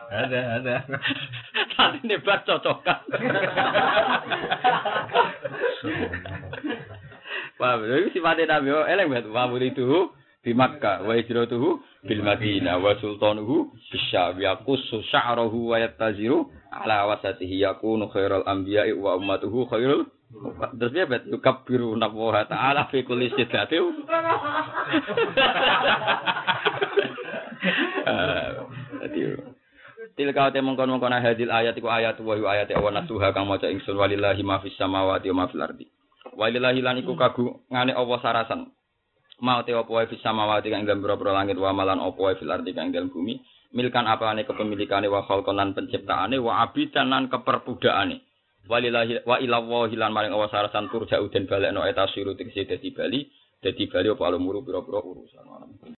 S7: Ada, ada.
S2: Tadi nebat cocokan. Paham, itu sifatnya Nabi, oh, eleng banget. Wa itu di Makkah, wa hijratuhu bil Madinah, wa sultanuhu bisyab, yakusu sya'rahu wa yattaziru ala wasatihi yakunu khairul anbiya'i wa ummatuhu khairul Terus dia bet yukabbiru nabuha ta'ala fi kulli sidatiu. (laughs) Jadi Tilka te mongkon hadil ayat iku ayat wa ayat awan tuha kang maca ingsun walillahi ma fis samawati wa ma fil ardi. Walillahi lan iku kagu ngane Allah sarasan. Mau te apa wae fis samawati kang dalem pira langit wa malan apa wae fil ardi kang dalem bumi. Milkan apane kepemilikane wa khalqan lan penciptaane wa abidan lan keperbudaane. Walillahi wa ila wahi lan maring awas arasan turja'u den balekno eta siru tegese dadi bali dadi bali apa alumuru pira-pira urusan